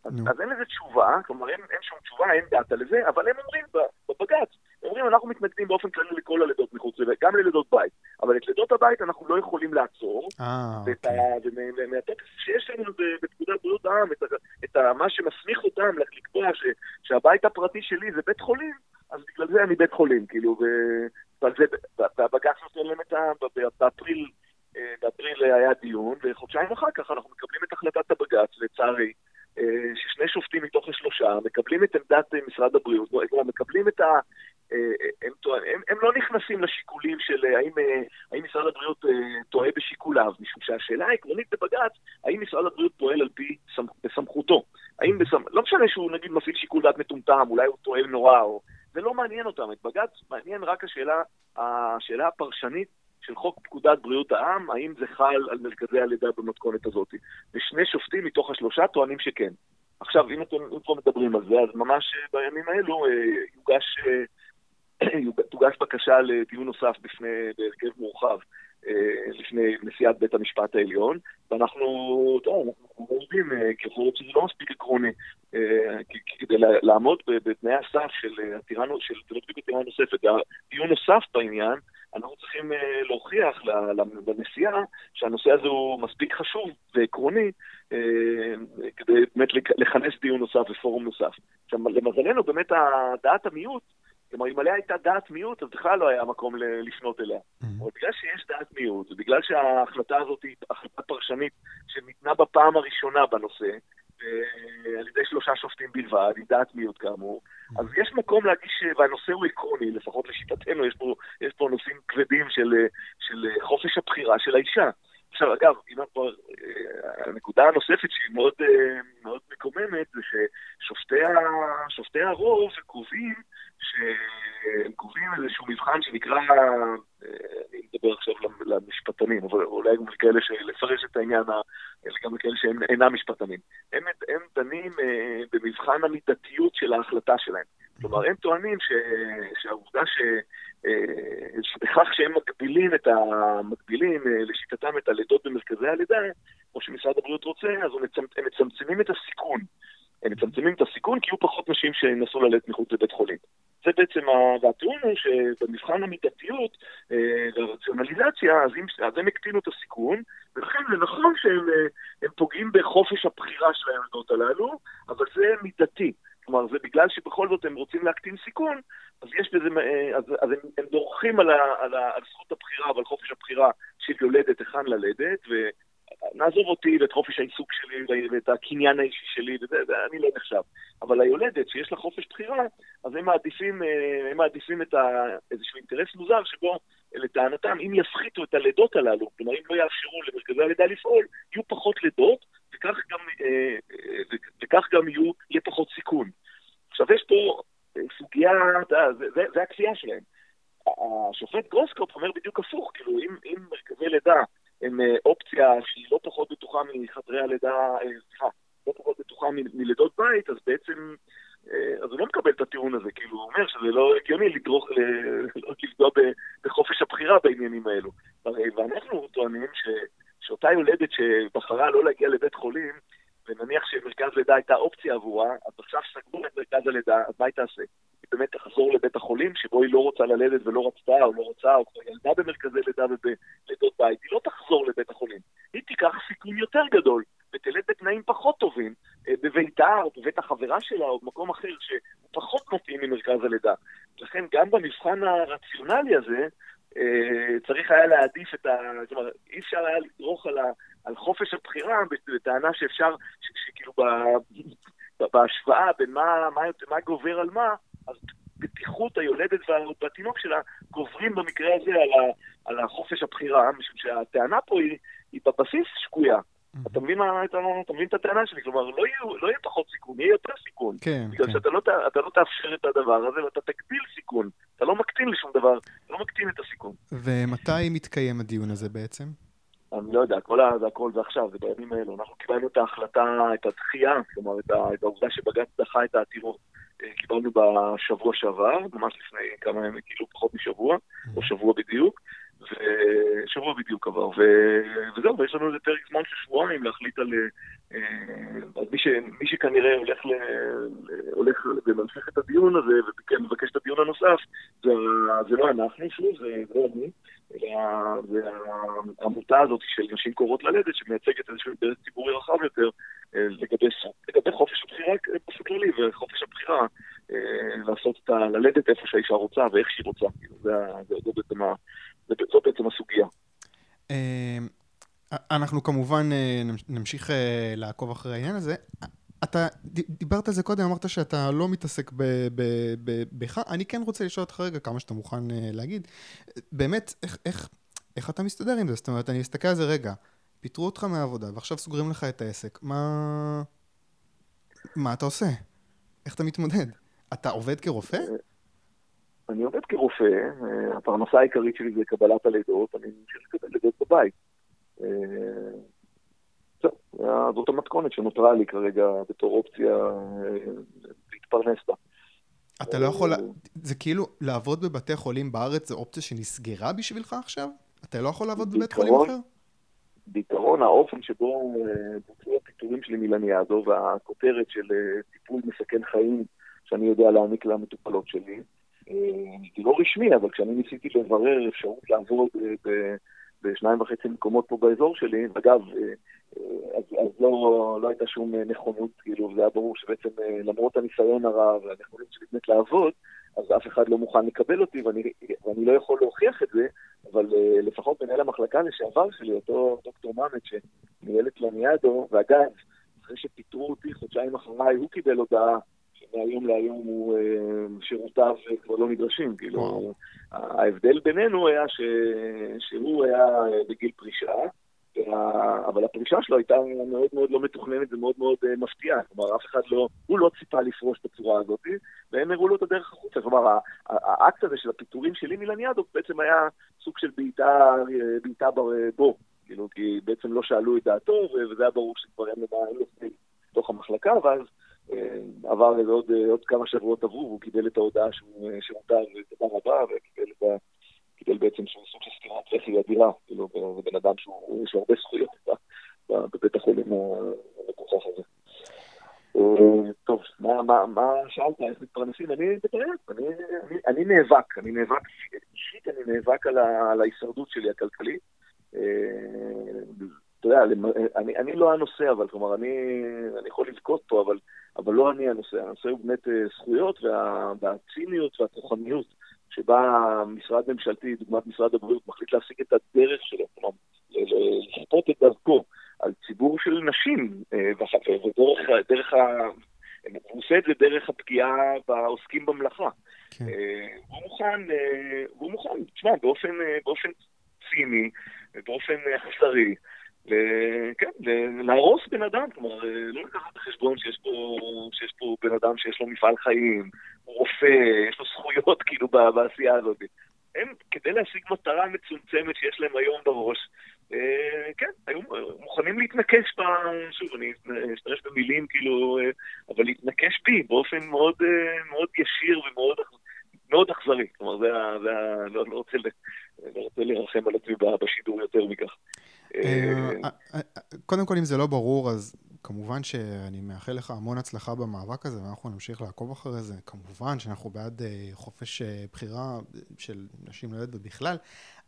אז, אז אין לזה תשובה, כלומר אין, אין שום תשובה, אין דאטה לזה, אבל הם אומרים בבג"ץ, אומרים אנחנו מתנגדים באופן כללי לכל הלידות מחוץ לבית, גם ללידות בית, אבל את לידות הבית אנחנו לא יכולים לעצור, אה, ואת אוקיי. ומהטקס שיש לנו בפקודת בריאות העם, את, את מה שמסמיך אותם לקבוע ש, שהבית הפרטי שלי זה בית חולים, אז בגלל זה אני בית חולים, כאילו, והבג"ץ נותן להם את ה... באפריל, אה, באפריל היה דיון, וחודשיים אחר כך אנחנו מקבלים את החלטת הבג"ץ, לצערי, ששני שופטים מתוך השלושה מקבלים את עמדת משרד הבריאות, כלומר מקבלים את ה... אה, הם, הם, הם לא נכנסים לשיקולים של האם, האם משרד הבריאות טועה בשיקוליו, משום שהשאלה העקרונית בבג"ץ, האם משרד הבריאות פועל על פי בסמכותו. האם בסמ... לא משנה שהוא נגיד מפעיל שיקול דעת מטומטם, אולי הוא טועה נורא, או... זה לא מעניין אותם. את בג"ץ מעניין רק השאלה, השאלה הפרשנית של חוק פקודת בריאות העם, האם זה חל על מרכזי הלידה במתכונת הזאת. ושני שופטים מתוך השלושה טוענים שכן. עכשיו, אם אתם כבר מדברים על זה, אז ממש בימים האלו אה, יוגש, אה, תוגש בקשה לדיון נוסף בפני, בהרכב מורחב אה, לפני נשיאת בית המשפט העליון, ואנחנו, טוב, אנחנו יודעים, כי יכול להיות שזה לא מספיק עקרוני, כדי לעמוד בתנאי הסף של עתירה נוספת. דיון נוסף בעניין, אנחנו צריכים להוכיח לנשיאה שהנושא הזה הוא מספיק חשוב ועקרוני כדי באמת לכנס דיון נוסף ופורום נוסף. עכשיו, למזלנו, באמת דעת המיעוט כלומר, אם עליה הייתה דעת מיעוט, אז בכלל לא היה מקום לפנות אליה. Mm-hmm. אבל בגלל שיש דעת מיעוט, ובגלל שההחלטה הזאת היא החלטה פרשנית שניתנה בפעם הראשונה בנושא, אה, על ידי שלושה שופטים בלבד, עם דעת מיעוט כאמור. אז יש מקום להגיש, והנושא הוא עקרוני, לפחות לשיטתנו, יש פה, יש פה נושאים כבדים של, של חופש הבחירה של האישה. עכשיו, אגב, אם כבר, אה, הנקודה הנוספת שהיא מאוד, אה, מאוד מקוממת, זה ששופטי הרוב קובעים שהם קובעים איזשהו מבחן שנקרא, אה, אני מדבר עכשיו למשפטנים, אבל אולי גם לכאלה שלפרש את העניין, גם לכאלה שהם אינם משפטנים. הם, הם דנים במבחן המידתיות של ההחלטה שלהם. כלומר, הם טוענים ש, שהעובדה ש... שבכך שהם מגבילים את המקבילים לשיטתם את הלידות במרכזי הלידה, כמו שמשרד הבריאות רוצה, אז הם מצמצמים את הסיכון. הם מצמצמים את הסיכון כי יהיו פחות נשים שינסו ללדת מחוץ לבית חולים. זה בעצם, והטיעון הוא שבמבחן המידתיות אה, והרציונליזציה, אז, אז הם הקטינו את הסיכון, ולכן זה נכון שהם פוגעים בחופש הבחירה של הילדות הללו, אבל זה מידתי. כלומר, זה בגלל שבכל זאת הם רוצים להקטין סיכון, אז יש בזה, אה, אז, אז הם, הם דורכים על, ה, על, ה, על זכות הבחירה ועל חופש הבחירה של יולדת היכן ללדת, ונעזוב אותי ואת חופש העיסוק שלי ואת הקניין האישי שלי, וזה, זה, אני לא נחשב. אבל היולדת שיש לה חופש בחירה, אז הם מעדיפים, אה, הם מעדיפים את ה, איזשהו אינטרס מוזר שבו, לטענתם, אם יפחיתו את הלידות הללו, כלומר אם לא יאפשרו למרכזי הלידה לפעול, יהיו פחות לידות, וכך גם, אה, וכך גם יהיו, יהיה פחות סיכון. עכשיו יש פה סוגיה, זה, הקביעה שלהם. השופט גרוסקופ אומר בדיוק הפוך, כאילו אם מרכזי לידה הם אה, אופציה שהיא לא פחות בטוחה מחדרי הלידה, אה, סליחה, לא פחות בטוחה מלידות בית, אז בעצם, אה, אז הוא לא מקבל את הטיעון הזה, כאילו הוא אומר שזה לא הגיוני לדרוך, לא לפגוע בחופש הבחירה בעניינים האלו. ואנחנו טוענים ש, שאותה יולדת שבחרה לא להגיע לבית חולים, ונניח שמרכז לידה הייתה אופציה עבורה, אז עכשיו סגרו את מרכז הלידה, אז מה היא תעשה? היא באמת תחזור לבית החולים, שבו היא לא רוצה ללדת ולא רצתה, או לא רוצה, או כבר ילדה במרכזי לידה ובלידות בית, היא לא תחזור לבית החולים. היא תיקח סיכון יותר גדול, ותלד בתנאים פחות טובים, אה, בביתה, או בבית החברה שלה, או במקום אחר, שהוא פחות מתאים ממרכז הלידה. לכן גם במבחן הרציונלי הזה, צריך היה להעדיף את ה... אומרת, אי אפשר היה לדרוך על, ה... על חופש הבחירה בטענה שאפשר, שכאילו בהשוואה בין מה, מה, מה גובר על מה, אז בטיחות היולדת והתינוק שלה גוברים במקרה הזה על, ה... על החופש הבחירה, משום שהטענה פה היא, היא בבסיס שגויה. Mm-hmm. אתה מבין, מה, אתה, אתה מבין את הטענה שלי? כלומר, לא יהיה, לא יהיה פחות סיכון, יהיה יותר סיכון. כן, בגלל כן. שאתה לא, לא תאפשר את הדבר הזה ואתה תגדיל סיכון. אתה לא מקטין לשום דבר, אתה לא מקטין את הסיכון. ומתי מתקיים הדיון הזה בעצם? אני לא יודע, הכל, זה הכל זה עכשיו, זה בימים האלו. אנחנו קיבלנו את ההחלטה, את הדחייה, כלומר, את, ה, את העובדה שבג"ץ דחה את העתירות. אה, קיבלנו בשבוע שעבר, ממש לפני כמה ימים, כאילו פחות משבוע, או שבוע בדיוק. ושבוע בדיוק עבר, ו... וזהו, ויש לנו איזה פרק זמן של שבועיים להחליט על... אה, אז מי, ש... מי שכנראה הולך, ל... הולך וממשיך את הדיון הזה וכן מבקש את הדיון הנוסף, זה, זה לא אנחנו, שוב, זה לא אני, אלא זה העמותה הזאת של נשים קוראות ללדת, שמייצגת איזשהו אינטרס ציבורי רחב יותר אה, לגבי, לגבי חופש הבחירה באופן כללי וחופש הבחירה לעשות את הללדת איפה שהאישה רוצה ואיך שהיא רוצה. כאילו, זה, זה, זה בעצם זו בעצם הסוגיה. אה, אנחנו כמובן אה, נמשיך אה, לעקוב אחרי העניין הזה. אתה דיברת על זה קודם, אמרת שאתה לא מתעסק בך. אני כן רוצה לשאול אותך רגע כמה שאתה מוכן להגיד. באמת, איך, איך, איך אתה מסתדר עם זה? זאת אומרת, אני מסתכל על זה רגע. פיטרו אותך מהעבודה ועכשיו סוגרים לך את העסק. מה... מה אתה עושה? איך אתה מתמודד? אתה עובד כרופא? אני עובד כרופא, אה, הפרנסה העיקרית שלי זה קבלת הלידות, אני ממשיך לקבל לידות בבית. אה, זהו, זאת המתכונת שנותרה לי כרגע בתור אופציה אה, להתפרנס בה. אתה לא יכול, זה כאילו לעבוד בבתי חולים בארץ זה אופציה שנסגרה בשבילך עכשיו? אתה לא יכול לעבוד בבית חולים אחר? בעיקרון האופן שבו בוצעו הפיטורים שלי מלניאדו והכותרת של טיפול מסכן חיים שאני יודע להעניק למטופלות שלי, זה לא רשמי, אבל כשאני ניסיתי לברר אפשרות לעבוד אה, בשניים וחצי מקומות פה באזור שלי, אגב, אה, אה, אז, אז לא, לא הייתה שום נכונות, כאילו, זה היה ברור שבעצם למרות הניסיון הרע והנכונות שלי באמת לעבוד, אז אף אחד לא מוכן לקבל אותי, ואני, ואני לא יכול להוכיח את זה, אבל לפחות מנהל המחלקה לשעבר שלי, אותו דוקטור מאמץ שניהל את לניאדו, ואגב, אחרי שפיטרו אותי חודשיים אחריי, הוא קיבל הודעה מהיום להיום הוא, אה, שירותיו כבר לא נדרשים. כאילו, ההבדל בינינו היה ש, שהוא היה בגיל פרישה, אבל הפרישה שלו הייתה מאוד מאוד לא מתוכננת ומאוד מאוד אה, מפתיעה. כלומר, אף אחד לא, הוא לא ציפה לפרוש בצורה הזאת, והם הראו לו את הדרך החוצה. כלומר, האקט הזה של הפיטורים שלי מלניאדו בעצם היה סוג של בעיטה, אה, בעיטה בו. כאילו, כי בעצם לא שאלו את דעתו, וזה היה ברור שכבר אין לו בתוך המחלקה, ואז אה, עבר איזה עוד, אה, עוד כמה שבועות עברו, והוא קיבל את ההודעה שהוא אה, שירותיו, ותודה רבה, וקיבל את ה... קיבל בעצם שהוא סוג של סטירת לחי אדירה, כאילו, זה בן אדם שהוא, יש לו הרבה זכויות בבית החולים המקוצח הזה. טוב, מה, מה, מה שאלת, איך מתפרנסים? אני אני, אני, אני נאבק, אני נאבק, אישית אני נאבק על, ה, על ההישרדות שלי הכלכלית. אתה יודע, אני, אני לא הנושא, אבל כלומר, אני, אני יכול לבכות פה, אבל, אבל לא אני הנושא. הנושא הוא באמת אה, זכויות וה, והציניות והכוחניות שבה משרד ממשלתי, דוגמת משרד הבריאות, מחליט להפסיק את הדרך שלו, כלומר, לכפות את דרכו על ציבור של נשים, אה, ודרך דרך ה... הוא עושה את זה דרך הפגיעה בעוסקים במלאכה. כן. אה, הוא מוכן, הוא מוכן, תשמע, באופן, באופן ציני, באופן אכזרי, כן, להרוס בן אדם, כלומר, לא לקחת בחשבון שיש פה, שיש פה בן אדם שיש לו מפעל חיים, הוא רופא, יש לו זכויות כאילו בעשייה הזאת. הם, כדי להשיג מטרה מצומצמת שיש להם היום בראש, אה, כן, היו מוכנים להתנקש ב... שוב, אני אשתמש במילים כאילו, אה, אבל להתנקש בי באופן מאוד, אה, מאוד ישיר ומאוד מאוד אכזרי. כלומר, זה ה... לא, לא רוצה לרחם על עצמי בשידור יותר מכך. אה, אה, אה, קודם כל, אם זה לא ברור, אז כמובן שאני מאחל לך המון הצלחה במאבק הזה, ואנחנו נמשיך לעקוב אחרי זה. כמובן שאנחנו בעד חופש בחירה של נשים לילד ובכלל.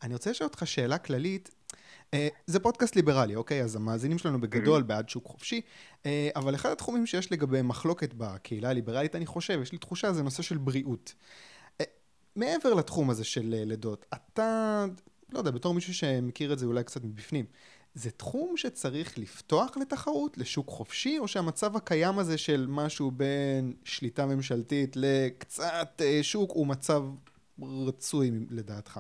אני רוצה לשאול אותך שאלה כללית. זה פודקאסט ליברלי, אוקיי? אז המאזינים שלנו בגדול mm-hmm. בעד שוק חופשי, אבל אחד התחומים שיש לגבי מחלוקת בקהילה הליברלית, אני חושב, יש לי תחושה, זה נושא של בריאות. מעבר לתחום הזה של לידות, אתה לא יודע, בתור מישהו שמכיר את זה אולי קצת מבפנים, זה תחום שצריך לפתוח לתחרות, לשוק חופשי, או שהמצב הקיים הזה של משהו בין שליטה ממשלתית לקצת אה, שוק הוא מצב רצוי לדעתך?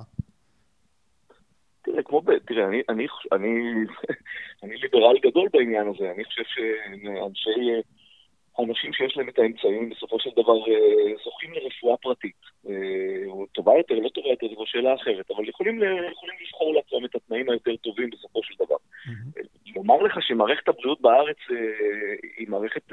תראה, כמו ב... תראה, אני, אני, אני, אני ליברל גדול בעניין הזה. אני חושב שאנשי... אנשים שיש להם את האמצעים בסופו של דבר אה, זוכים לרפואה פרטית. אה, טובה יותר, לא טובה יותר, זו שאלה אחרת, אבל יכולים, יכולים לבחור לעצמם את התנאים היותר טובים בסופו של דבר. Mm-hmm. לומר לך שמערכת הבריאות בארץ אה, היא מערכת,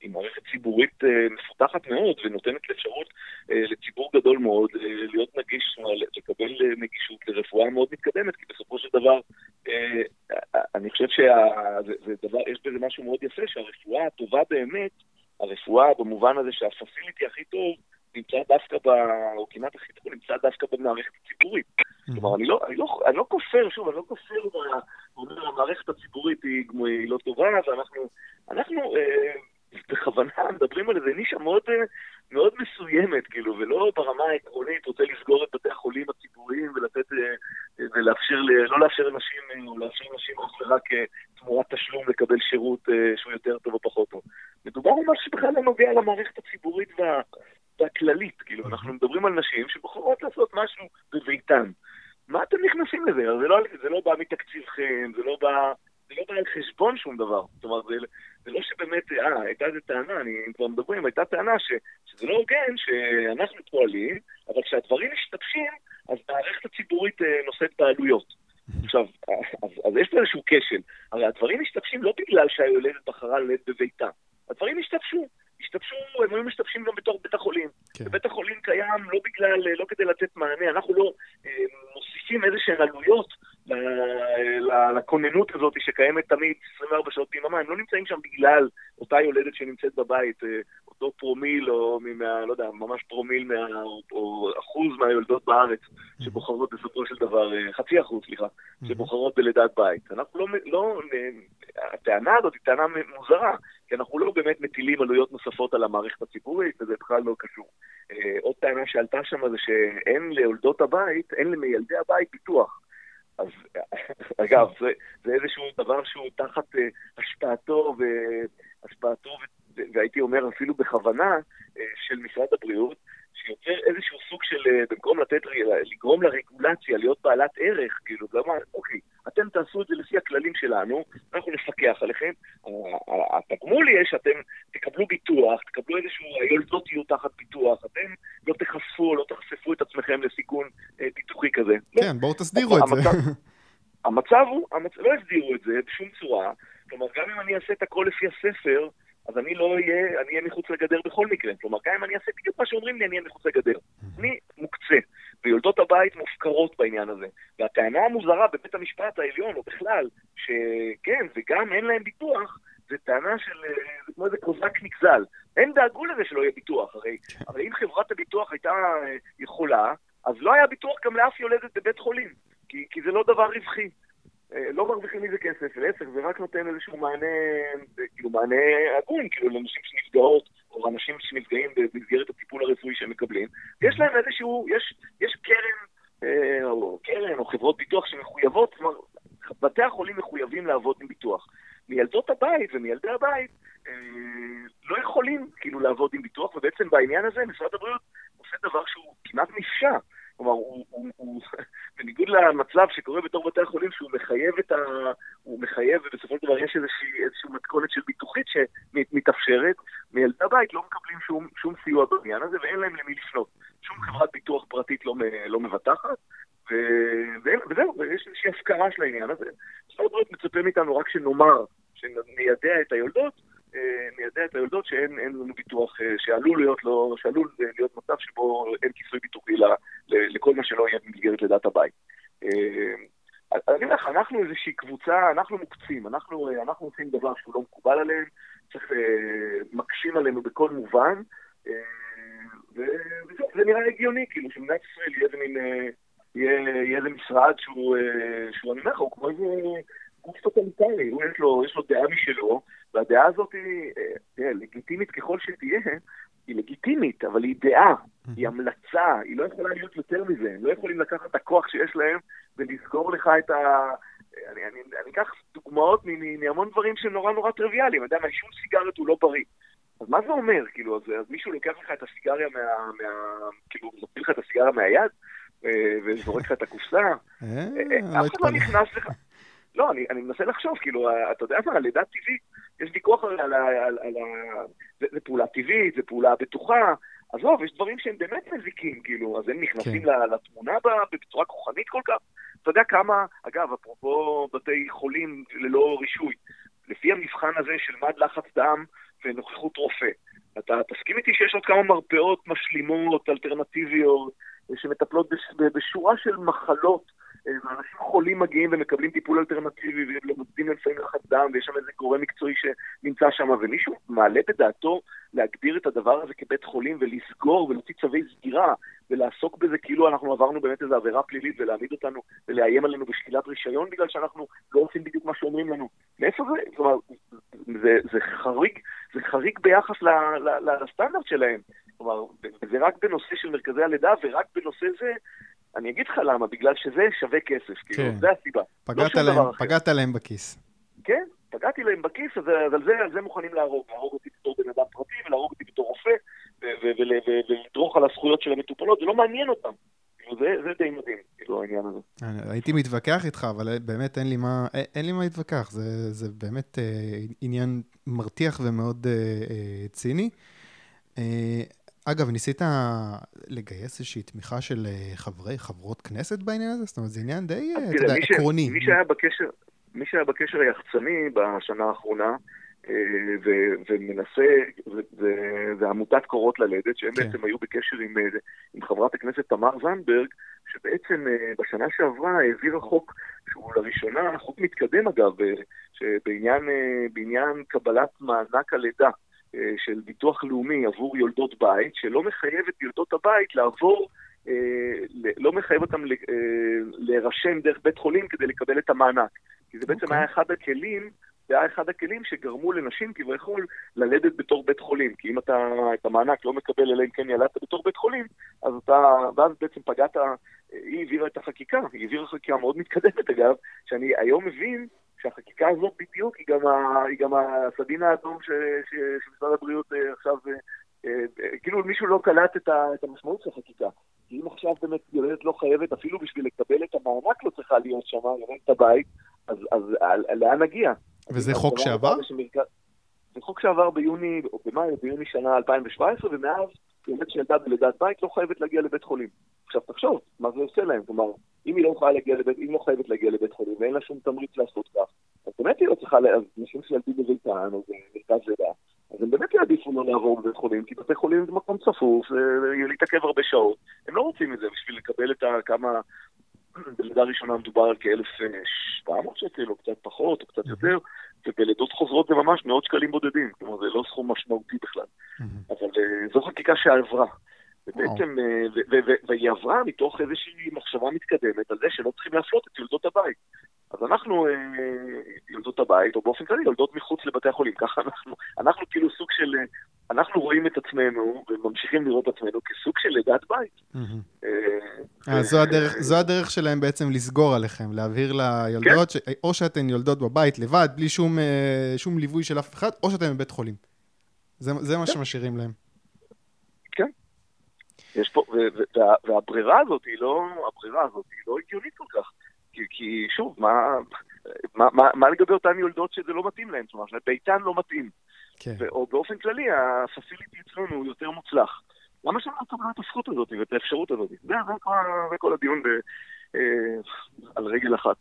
היא מערכת ציבורית מפותחת מאוד ונותנת אפשרות לציבור גדול מאוד להיות נגיש, לקבל נגישות לרפואה מאוד מתקדמת, כי בסופו של דבר, אני חושב שיש בזה משהו מאוד יפה, שהרפואה הטובה באמת, הרפואה במובן הזה שהפסיליטי הכי טוב, נמצא דווקא, ב... או כמעט הכי טוב, נמצא דווקא במערכת הציבורית. כלומר, אני לא, אני, לא, אני לא כופר, שוב, אני לא כופר אומר, המערכת הציבורית היא, היא לא טובה, ואנחנו אנחנו, אה, בכוונה מדברים על איזה נישה מאוד, אה, מאוד מסוימת, כאילו, ולא ברמה העקרונית רוצה לסגור את בתי החולים הציבוריים ולתת, אה, ולאפשר, לא לאפשר לנשים, אה, או לאפשר לנשים אך ורק תמורת תשלום לקבל שירות שהוא יותר טוב או פחות טוב. מדובר על משהו שבכלל לא נוגע למערכת הציבורית וה... והכללית, כאילו, אנחנו מדברים על נשים שבוחרות לעשות משהו בביתן. מה אתם נכנסים לזה? זה לא, זה לא בא מתקציבכם, זה לא בא, זה לא בא על חשבון שום דבר. זאת אומרת, זה, זה לא שבאמת, אה, הייתה איזה טענה, אני כבר מדברים, הייתה טענה ש, שזה לא הוגן שאנחנו פועלים, אבל כשהדברים משתבשים, אז המערכת הציבורית אה, נושאת בעלויות. עכשיו, אז, אז יש פה איזשהו כשל. הרי הדברים משתבשים לא בגלל שהיולדת בחרה ללדת בביתה. הדברים השתבשו. השתבשו, הם היו משתבשים גם בתור בית החולים. כן. ובית החולים קיים לא בגלל, לא כדי לתת מענה, אנחנו לא אה, מוסיפים איזה שהן עלויות לכוננות הזאת שקיימת תמיד 24 שעות ביממה, הם לא נמצאים שם בגלל אותה יולדת שנמצאת בבית, אה, אותו פרומיל, או מה, לא יודע, ממש פרומיל, מה, או אחוז מהיולדות בארץ שבוחרות בסופו של דבר, אה, חצי אחוז, סליחה, שבוחרות בלידת בית. אנחנו לא, לא, הטענה הזאת היא טענה מוזרה, כי אנחנו לא באמת מטילים עלויות נוספות על המערכת הציבורית, וזה בכלל לא קשור. אה, עוד טענה שעלתה שם זה שאין ליולדות הבית, אין לילדי הבית ביטוח. אז אגב, זה, זה איזשהו דבר שהוא תחת uh, השפעתו, והשפעתו, והייתי אומר אפילו בכוונה, uh, של משרד הבריאות, שיוצר איזשהו סוג של, uh, במקום לתת, לגרום לרגולציה להיות בעלת ערך, כאילו, למה, אוקיי, אתם תעשו את זה לפי הכללים שלנו, אנחנו נפקח עליכם. התגמול יהיה שאתם תקבלו ביטוח, תקבלו איזשהו, היולדות יהיו תחת ביטוח, אתם לא תחשפו, לא תחשפו את עצמכם לסיכון אה, ביטוחי כזה. כן, בואו תסדירו את זה. המצב הוא, המצב, לא הסדירו את זה בשום צורה, כלומר, גם אם אני אעשה את הכל לפי הספר, אז אני לא אהיה, אני אהיה מחוץ לגדר בכל מקרה. כלומר, גם אם אני אעשה בדיוק מה שאומרים לי, אני אהיה מחוץ לגדר. אני מוקצה. ויולדות הבית מופקרות בעניין הזה. והטענה המוזרה בבית המשפט העליון, או בכלל, שכן, וגם אין להם ביטוח, זה טענה של, אה, זה כמו איזה קוזק נגזל. הם דאגו לזה שלא יהיה ביטוח, הרי, הרי אם חברת הביטוח הייתה אה, יכולה, אז לא היה ביטוח גם לאף יולדת בבית חולים, כי, כי זה לא דבר רווחי. אה, לא מרוויחים מזה כסף, להפך, זה רק נותן איזשהו מענה, כאילו מענה הגון, כאילו לנשים שנפגעות, או אנשים שנפגעים במסגרת הטיפול הרפואי שהם מקבלים. יש להם איזשהו, יש, יש קרן, אה, או קרן, או חברות ביטוח שמחויבות, כלומר, בתי החולים מחויבים לעבוד עם ביטוח. מילדות הבית ומילדי הבית אה, לא יכולים כאילו לעבוד עם ביטוח, ובעצם בעניין הזה משרד הבריאות עושה דבר שהוא כמעט נפשע. כלומר, הוא, הוא, הוא, בניגוד למצב שקורה בתור בתי החולים, שהוא מחייב את ה... הוא מחייב, ובסופו של דבר יש איזושהי, איזושהי מתכונת של ביטוחית שמתאפשרת, מילדי הבית לא מקבלים שום, שום סיוע בעניין הזה, ואין להם למי לפנות. שום חברת ביטוח פרטית לא, לא מבטחת, ו... וזהו, ויש איזושהי הפקרה של העניין הזה. משרד הבריאות מצפה מאיתנו רק שנאמר, שניידע את היולדות, מיידע את היולדות שאין לנו ביטוח, אה, שעלול להיות, לא, שעלול להיות מצב שבו אין כיסוי ביטוחי לכל מה שלא יהיה במסגרת לידת הבית. אה, אני אומר לך, אנחנו איזושהי קבוצה, אנחנו מוקצים, אנחנו, אה, אנחנו עושים דבר שהוא לא מקובל עליהם, צריך, מקשים עלינו בכל מובן, וזה נראה הגיוני, כאילו שמדינת ישראל יהיה איזה מין, יהיה איזה משרד שהוא, שהוא אני אומר לך, הוא כמו איזה גוף טוטליטרי, יש לו, יש לו דעה משלו, והדעה הזאת היא, תראה, לגיטימית ככל שתהיה, היא לגיטימית, אבל היא דעה, היא המלצה, היא לא יכולה להיות יותר מזה, הם לא יכולים לקחת את הכוח שיש להם ולסגור לך את ה... אני, אני, אני אקח דוגמאות מהמון דברים שהם נורא נורא טריוויאליים, אתה יודע, מעישון סיגריות הוא לא בריא. אז מה זה אומר? כאילו, אז, אז מישהו לוקח לך את הסיגריה מה... מה כאילו, מוציא לך את הסיגריה מהיד וזורק לך את הקופסה? אה, לא אף אחד לא נכנס לך. לא, אני, אני מנסה לחשוב, כאילו, אתה יודע מה, לידה טבעית, יש ויכוח על, זה, זה פעולה טבעית, זה פעולה בטוחה. עזוב, יש דברים שהם באמת מזיקים, כאילו, אז הם נכנסים כן. לתמונה בצורה כוחנית כל כך. אתה יודע כמה, אגב, אפרופו בתי חולים ללא רישוי, לפי המבחן הזה של מד לחץ דם ונוכחות רופא. אתה תסכים איתי שיש עוד כמה מרפאות משלימות, אלטרנטיביות, שמטפלות בשורה של מחלות ואנשים חולים מגיעים ומקבלים טיפול אלטרנטיבי ולומדים לפעמים לחץ דם ויש שם איזה גורם מקצועי שנמצא שם ומישהו מעלה בדעתו להגדיר את הדבר הזה כבית חולים ולסגור ולהוציא צווי סגירה ולעסוק בזה כאילו אנחנו עברנו באמת איזו עבירה פלילית ולהעמיד אותנו ולאיים עלינו בשלילת רישיון בגלל שאנחנו לא עושים בדיוק מה שאומרים לנו. מאיפה זה? כלומר, זה, זה חריג, זה חריג ביחס לסטנדרט שלהם. כלומר, זה רק בנושא של מרכזי הלידה ורק בנושא זה אני אגיד לך למה, בגלל שזה שווה כסף, כאילו, כן. כאילו, זה הסיבה. לא פגעת, לא להם, פגעת להם בכיס. כן, פגעתי להם בכיס, אז, אז על, זה, על זה מוכנים להרוג. להרוג אותי בתור בן אדם פרטי, ולהרוג אותי בתור רופא, ולדרוך על הזכויות של המטופלות, זה לא מעניין אותם. כאילו, זה, זה די מדהים, כאילו, העניין הזה. הייתי מתווכח איתך, אבל באמת אין לי מה, אין לי מה להתווכח. זה, זה באמת אה, עניין מרתיח ומאוד אה, אה, ציני. אה, אגב, ניסית לגייס איזושהי תמיכה של אה, חברי, חברות כנסת בעניין הזה? זאת אומרת, זה עניין די, אה, אתה יודע, עקרוני. מי שהיה בקשר, מי שהיה בקשר היחצני בשנה האחרונה, אה, ומנסה, ועמותת קורות ללדת, שהם כן. בעצם היו בקשר עם, עם חברת הכנסת תמר זנדברג, שבעצם בשנה שעברה העבירה חוק שהוא לראשונה, חוק מתקדם אגב, שבעניין קבלת מענק הלידה. אה, של ביטוח לאומי עבור יולדות בית, שלא מחייב את יולדות הבית לעבור, אה, לא מחייב אותם אה, להירשם דרך בית חולים כדי לקבל את המענק. כי זה בעצם okay. אוקיי. היה אחד הכלים, זה היה אחד הכלים שגרמו לנשים כביכול ללדת בתור בית חולים. כי אם אתה את המענק לא מקבל אלא אם כן ילדת בתור בית חולים, אז אתה, ואז בעצם פגעת, היא העבירה את החקיקה, היא העבירה חקיקה מאוד מתקדמת אגב, שאני היום מבין שהחקיקה הזאת בדיוק היא גם, ה, היא גם הסדין האדום ש, ש, שמשרד הבריאות אה, עכשיו, אה, אה, כאילו מישהו לא קלט את, ה, את המשמעות של החקיקה. כי אם עכשיו באמת יולדת לא חייבת, אפילו בשביל לקבל את המענק לא צריכה להיות שם, יולדת את הבית, אז, אז לאן נגיע? וזה חוק שעבר? שמרכז, זה חוק שעבר ביוני, או במאי, ביוני שנה 2017, ומאז יולדת שילדה בלידת בית לא חייבת להגיע לבית חולים. עכשיו תחשוב, מה זה עושה להם? כלומר, אם היא לא להגיע לבית, אם לא חייבת להגיע לבית חולים ואין לה שום תמריץ לעשות כך, אז באמת היא לא צריכה, אז נשים שילדים בביתן או במרכז לידה, אז הם באמת יעדיפו לא לעבור בבית חולים, כי בתי חולים זה מקום צפוף, להתעכב הרבה שעות. הם לא רוצים את זה בשביל לקבל את כמה... בלידה ראשונה מדובר על כ-1,700 שקל, או קצת פחות, או קצת יותר, ובלידות חוזרות זה ממש מאות שקלים בודדים, כלומר זה לא סכום משמעותי בכלל. אבל אה, זו חקיקה שעברה. ובעצם, אה, והיא עברה מתוך איזושהי מחשבה מתקדמת על זה שלא צריכים להפלות את יולדות הבית. אז אנחנו, אה, יולדות הבית, או באופן כללי, יולדות מחוץ לבתי החולים. ככה אנחנו, אנחנו כאילו סוג של, אה, אנחנו רואים את עצמנו וממשיכים לראות את עצמנו כסוג של לידת בית. זו הדרך שלהם בעצם לסגור עליכם, להבהיר ליולדות, כן. או שאתן יולדות בבית לבד, בלי שום ליווי של אף אחד, או שאתן בבית חולים. זה מה כן. שמשאירים להם. יש פה, וה, והברירה הזאת היא לא, הברירה הזאת היא לא הגיונית כל כך. כי, כי שוב, מה, מה, מה, מה לגבי אותן יולדות שזה לא מתאים להן? זאת אומרת, ביתן לא מתאים. כן. ו, או באופן כללי, הפסיליטי אצלנו הוא יותר מוצלח. למה שלא נקבל את הזכות הזאת ואת האפשרות הזאת? זה, כל, הדיון אה, על רגל אחת.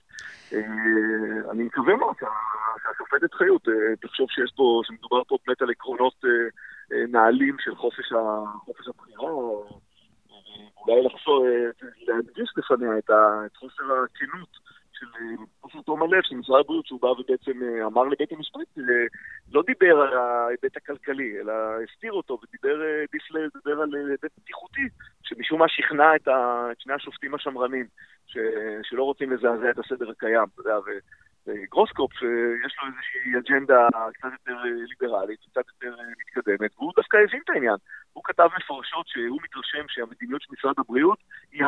אה, אני מקווה מאוד שהשופטת חיות אה, תחשוב שיש פה, שמדובר פה באמת על עקרונות אה, נהלים של חופש, ה, חופש הבחירה, אולי אה, להדגיש לפניה את חוסר הכנות של אה, פרופסור תום הלב, של משרד הבריאות, שהוא בא ובעצם אמר לבית המשפט, לא דיבר על ההיבט הכלכלי, אלא הסתיר אותו ודיבר, העדיף לדבר על היבט בטיחותי, שמשום מה שכנע את, ה, את שני השופטים השמרנים, ש, שלא רוצים לזעזע את הסדר הקיים, אתה יודע, גרוסקופ, שיש לו איזושהי אג'נדה קצת יותר אה, ליברלית, קצת יותר אה, מתקדמת, והוא דווקא הבין את העניין. הוא כתב מפורשות שהוא מתרשם שהמדיניות של משרד הבריאות, היא,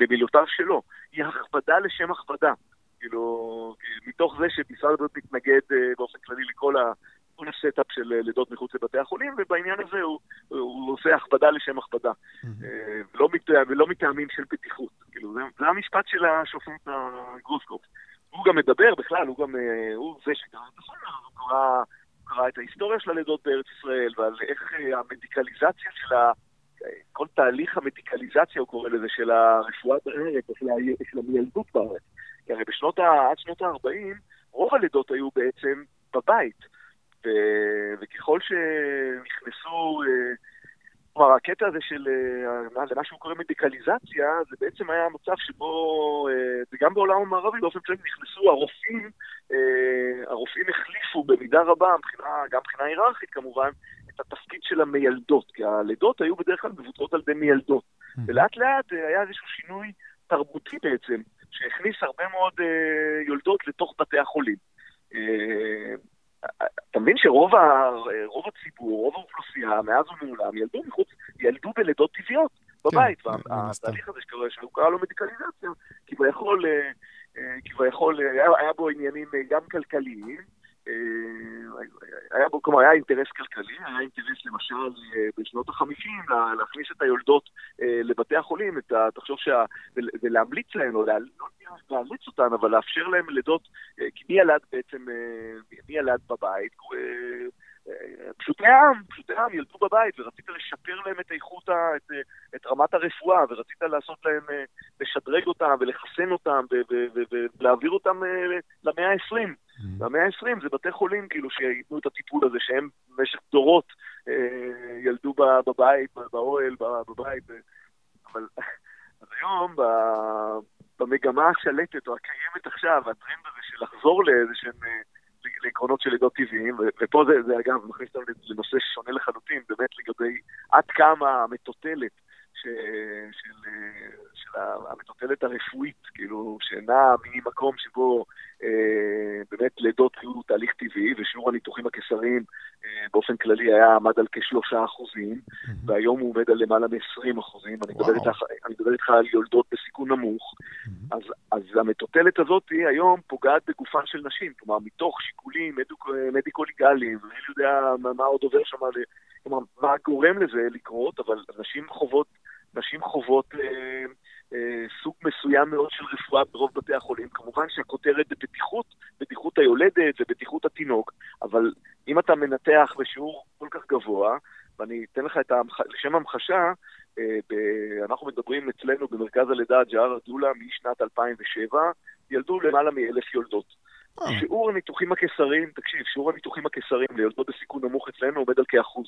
במילותיו שלו, היא הכבדה לשם הכבדה. כאילו, מתוך זה שמשרד הבריאות מתנגד אה, באופן כללי לכל ה... כל ה setup של לידות מחוץ לבתי החולים, ובעניין הזה הוא, הוא עושה הכבדה לשם הכבדה. ולא, מת, ולא מטעמים של בטיחות. כאילו, זה, זה המשפט של השופט גרוסקופ. הוא גם מדבר בכלל, הוא גם, אה, הוא זה שקרא את החומר, הוא קרא, קרא את ההיסטוריה של הלידות בארץ ישראל, ועל איך אה, המדיקליזציה של ה... כל תהליך המדיקליזציה, הוא קורא לזה, של הרפואה בארץ, ה... של המיילדות בארץ. כי הרי בשנות ה... עד שנות ה-40, רוב הלידות היו בעצם בבית. וככל שנכנסו... כלומר, הקטע הזה של למה שהוא קורא מדיקליזציה, זה בעצם היה מצב שבו, וגם בעולם המערבי באופן כללי נכנסו הרופאים, הרופאים החליפו במידה רבה, גם מבחינה היררכית כמובן, את התפקיד של המיילדות, כי הלידות היו בדרך כלל מבוצעות על ידי מיילדות. Mm-hmm. ולאט לאט אה, היה איזשהו שינוי תרבותי בעצם, שהכניס הרבה מאוד אה, יולדות לתוך בתי החולים. אה, אתה מבין שרוב ה, רוב הציבור, רוב האוכלוסייה, מאז ומעולם, ילדו מחוץ, ילדו בלידות טבעיות בבית. כן, והתהליך הזה שקורה, שהוא קרא לו מדיקליזציה, כביכול, כביכול היה, היה בו עניינים גם כלכליים, אה, היה בו, כלומר, היה אינטרס כלכלי, היה אינטרס למשל אה, בשנות החמישים להכניס את היולדות אה, לבתי החולים, את ה, תחשוב שה... ולהמליץ להן, או לא להמליץ אותן, אבל לאפשר להן לידות, כי מי ילד בעצם, מי ילד בבית? פשוטי העם, פשוטי העם ילדו בבית, ורצית לשפר להם את איכות, ה, את, את רמת הרפואה, ורצית לעשות להם, לשדרג אותם ולחסן אותם ולהעביר אותם למאה ה-20. במאה ה-20 זה בתי חולים כאילו שייתנו את הטיפול הזה, שהם במשך דורות אה, ילדו בבית, באוהל, בבית. אבל אז היום, במגמה השלטת או הקיימת עכשיו, הטרנד הזה של לחזור לאיזה שהם... לעקרונות של לידות טבעיים, ופה זה, זה אגב מכניס אותנו לנושא שונה לחלוטין, באמת לגבי עד כמה המטוטלת ש, של, של המטוטלת הרפואית, כאילו, שנעה ממקום שבו אה, באמת לידות היו תהליך טבעי, ושיעור הניתוחים הקיסריים אה, באופן כללי היה עמד על כשלושה אחוזים, mm-hmm. והיום הוא עומד על למעלה מ-20 אחוזים. אני מדבר איתך על יולדות בסיכון נמוך. Mm-hmm. אז, אז המטוטלת הזאת היום פוגעת בגופן של נשים, כלומר, מתוך שיקולים מדיקו-ליגליים, ואני יודע מה עוד עובר שם, כלומר, מה גורם לזה לקרות, אבל נשים חוות, נשים חוות... אה, אה, סוג מסוים מאוד של רפואה ברוב בתי החולים. כמובן שהכותרת זה בטיחות, בטיחות היולדת ובטיחות התינוק, אבל אם אתה מנתח בשיעור כל כך גבוה, ואני אתן לך את המח... לשם המחשה, אה, ב... אנחנו מדברים אצלנו במרכז הלידה ג'אר דולה משנת 2007, ילדו למעלה מאלף יולדות. אה. שיעור הניתוחים הקיסריים, תקשיב, שיעור הניתוחים הקיסריים ליולדות בסיכון נמוך אצלנו עומד על כאחוז.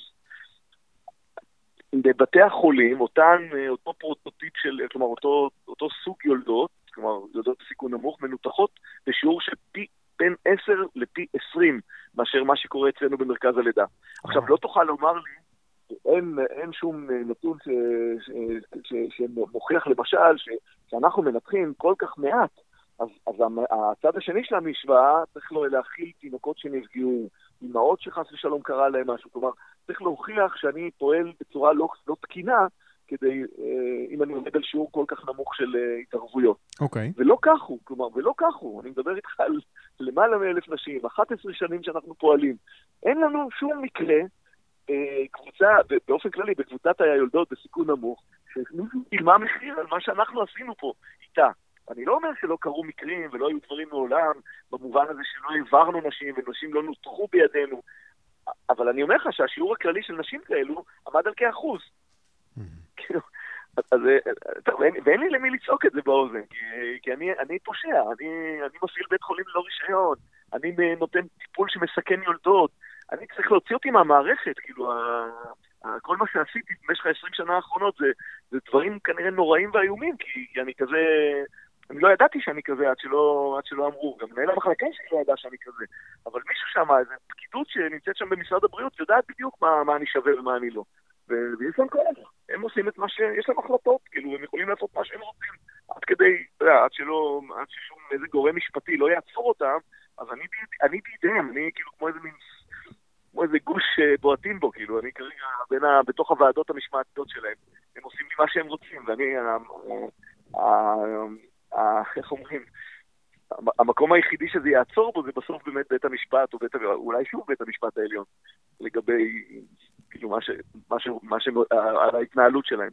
בבתי החולים, אותן, אה, אותו פרוטוטיפ של, כלומר, אותו, אותו סוג יולדות, כלומר, יולדות בסיכון נמוך, מנותחות בשיעור של פי בין 10 לפי 20 מאשר מה שקורה אצלנו במרכז הלידה. עכשיו, לא תוכל לומר לי, אין, אין שום נתון ש, ש, ש, שמוכיח למשל ש, שאנחנו מנתחים כל כך מעט, אז, אז הצד השני של המשוואה צריך להכיל תינוקות שנפגעו, אימהות שחס ושלום קרה להם משהו. כלומר, צריך להוכיח שאני פועל בצורה לא, לא תקינה, כדי, אה, אם אני עומד על שיעור כל כך נמוך של אה, התערבויות. אוקיי. Okay. ולא כך הוא, כלומר, ולא כך הוא. אני מדבר איתך על למעלה מאלף נשים, 11 שנים שאנחנו פועלים. אין לנו שום מקרה, אה, קבוצה, באופן כללי, בקבוצת היולדות בסיכון נמוך, שמישהו שילמה מחיר על מה שאנחנו עשינו פה איתה. אני לא אומר שלא קרו מקרים ולא היו דברים מעולם, במובן הזה שלא העברנו נשים ונשים לא נותחו בידינו, אבל אני אומר לך שהשיעור הכללי של נשים כאלו עמד על כאחוז. כאילו, אז, טוב, ואין, ואין לי למי לצעוק את זה באוזן, כי, כי אני, אני פושע, אני, אני מפעיל בית חולים ללא רישיון, אני נותן טיפול שמסכן יולדות, אני צריך להוציא אותי מהמערכת, כאילו, ה, ה, כל מה שעשיתי במשך ה-20 שנה האחרונות זה, זה דברים כנראה נוראים ואיומים, כי, כי אני כזה... אני לא ידעתי שאני כזה עד שלא, עד שלא אמרו, גם מנהל המחלקה שלי לא ידע שאני כזה. אבל מישהו שם, איזו פקידות שנמצאת שם במשרד הבריאות, יודעת בדיוק מה, מה אני שווה ומה אני לא. ויש להם כאלה, הם עושים את מה ש... יש להם החלטות, כאילו, הם יכולים לעשות מה שהם רוצים. עד כדי, אתה יודע, עד שלא, עד ששום איזה גורם משפטי לא יעצור אותם, אז אני, אני בידיהם, אני כאילו כמו איזה מין, כמו איזה גוש אה, בועטים בו, כאילו, אני כרגע בין ה, בתוך הוועדות המשמעתיות שלהם. הם עושים לי מה שהם רוצים, ואני, ה, ה, ה, איך אומרים, המקום היחידי שזה יעצור בו זה בסוף באמת בית המשפט, או בית, אולי שוב בית המשפט העליון, לגבי כאילו מה ש... מה ש... מה ש... על ההתנהלות שלהם.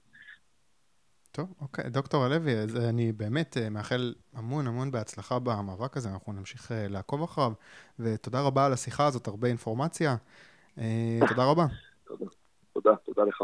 טוב, אוקיי. דוקטור הלוי, אז אני באמת אה, מאחל המון המון בהצלחה במאבק הזה, אנחנו נמשיך אה, לעקוב אחריו, ותודה רבה על השיחה הזאת, הרבה אינפורמציה. אה, תודה רבה. תודה, תודה, תודה לך.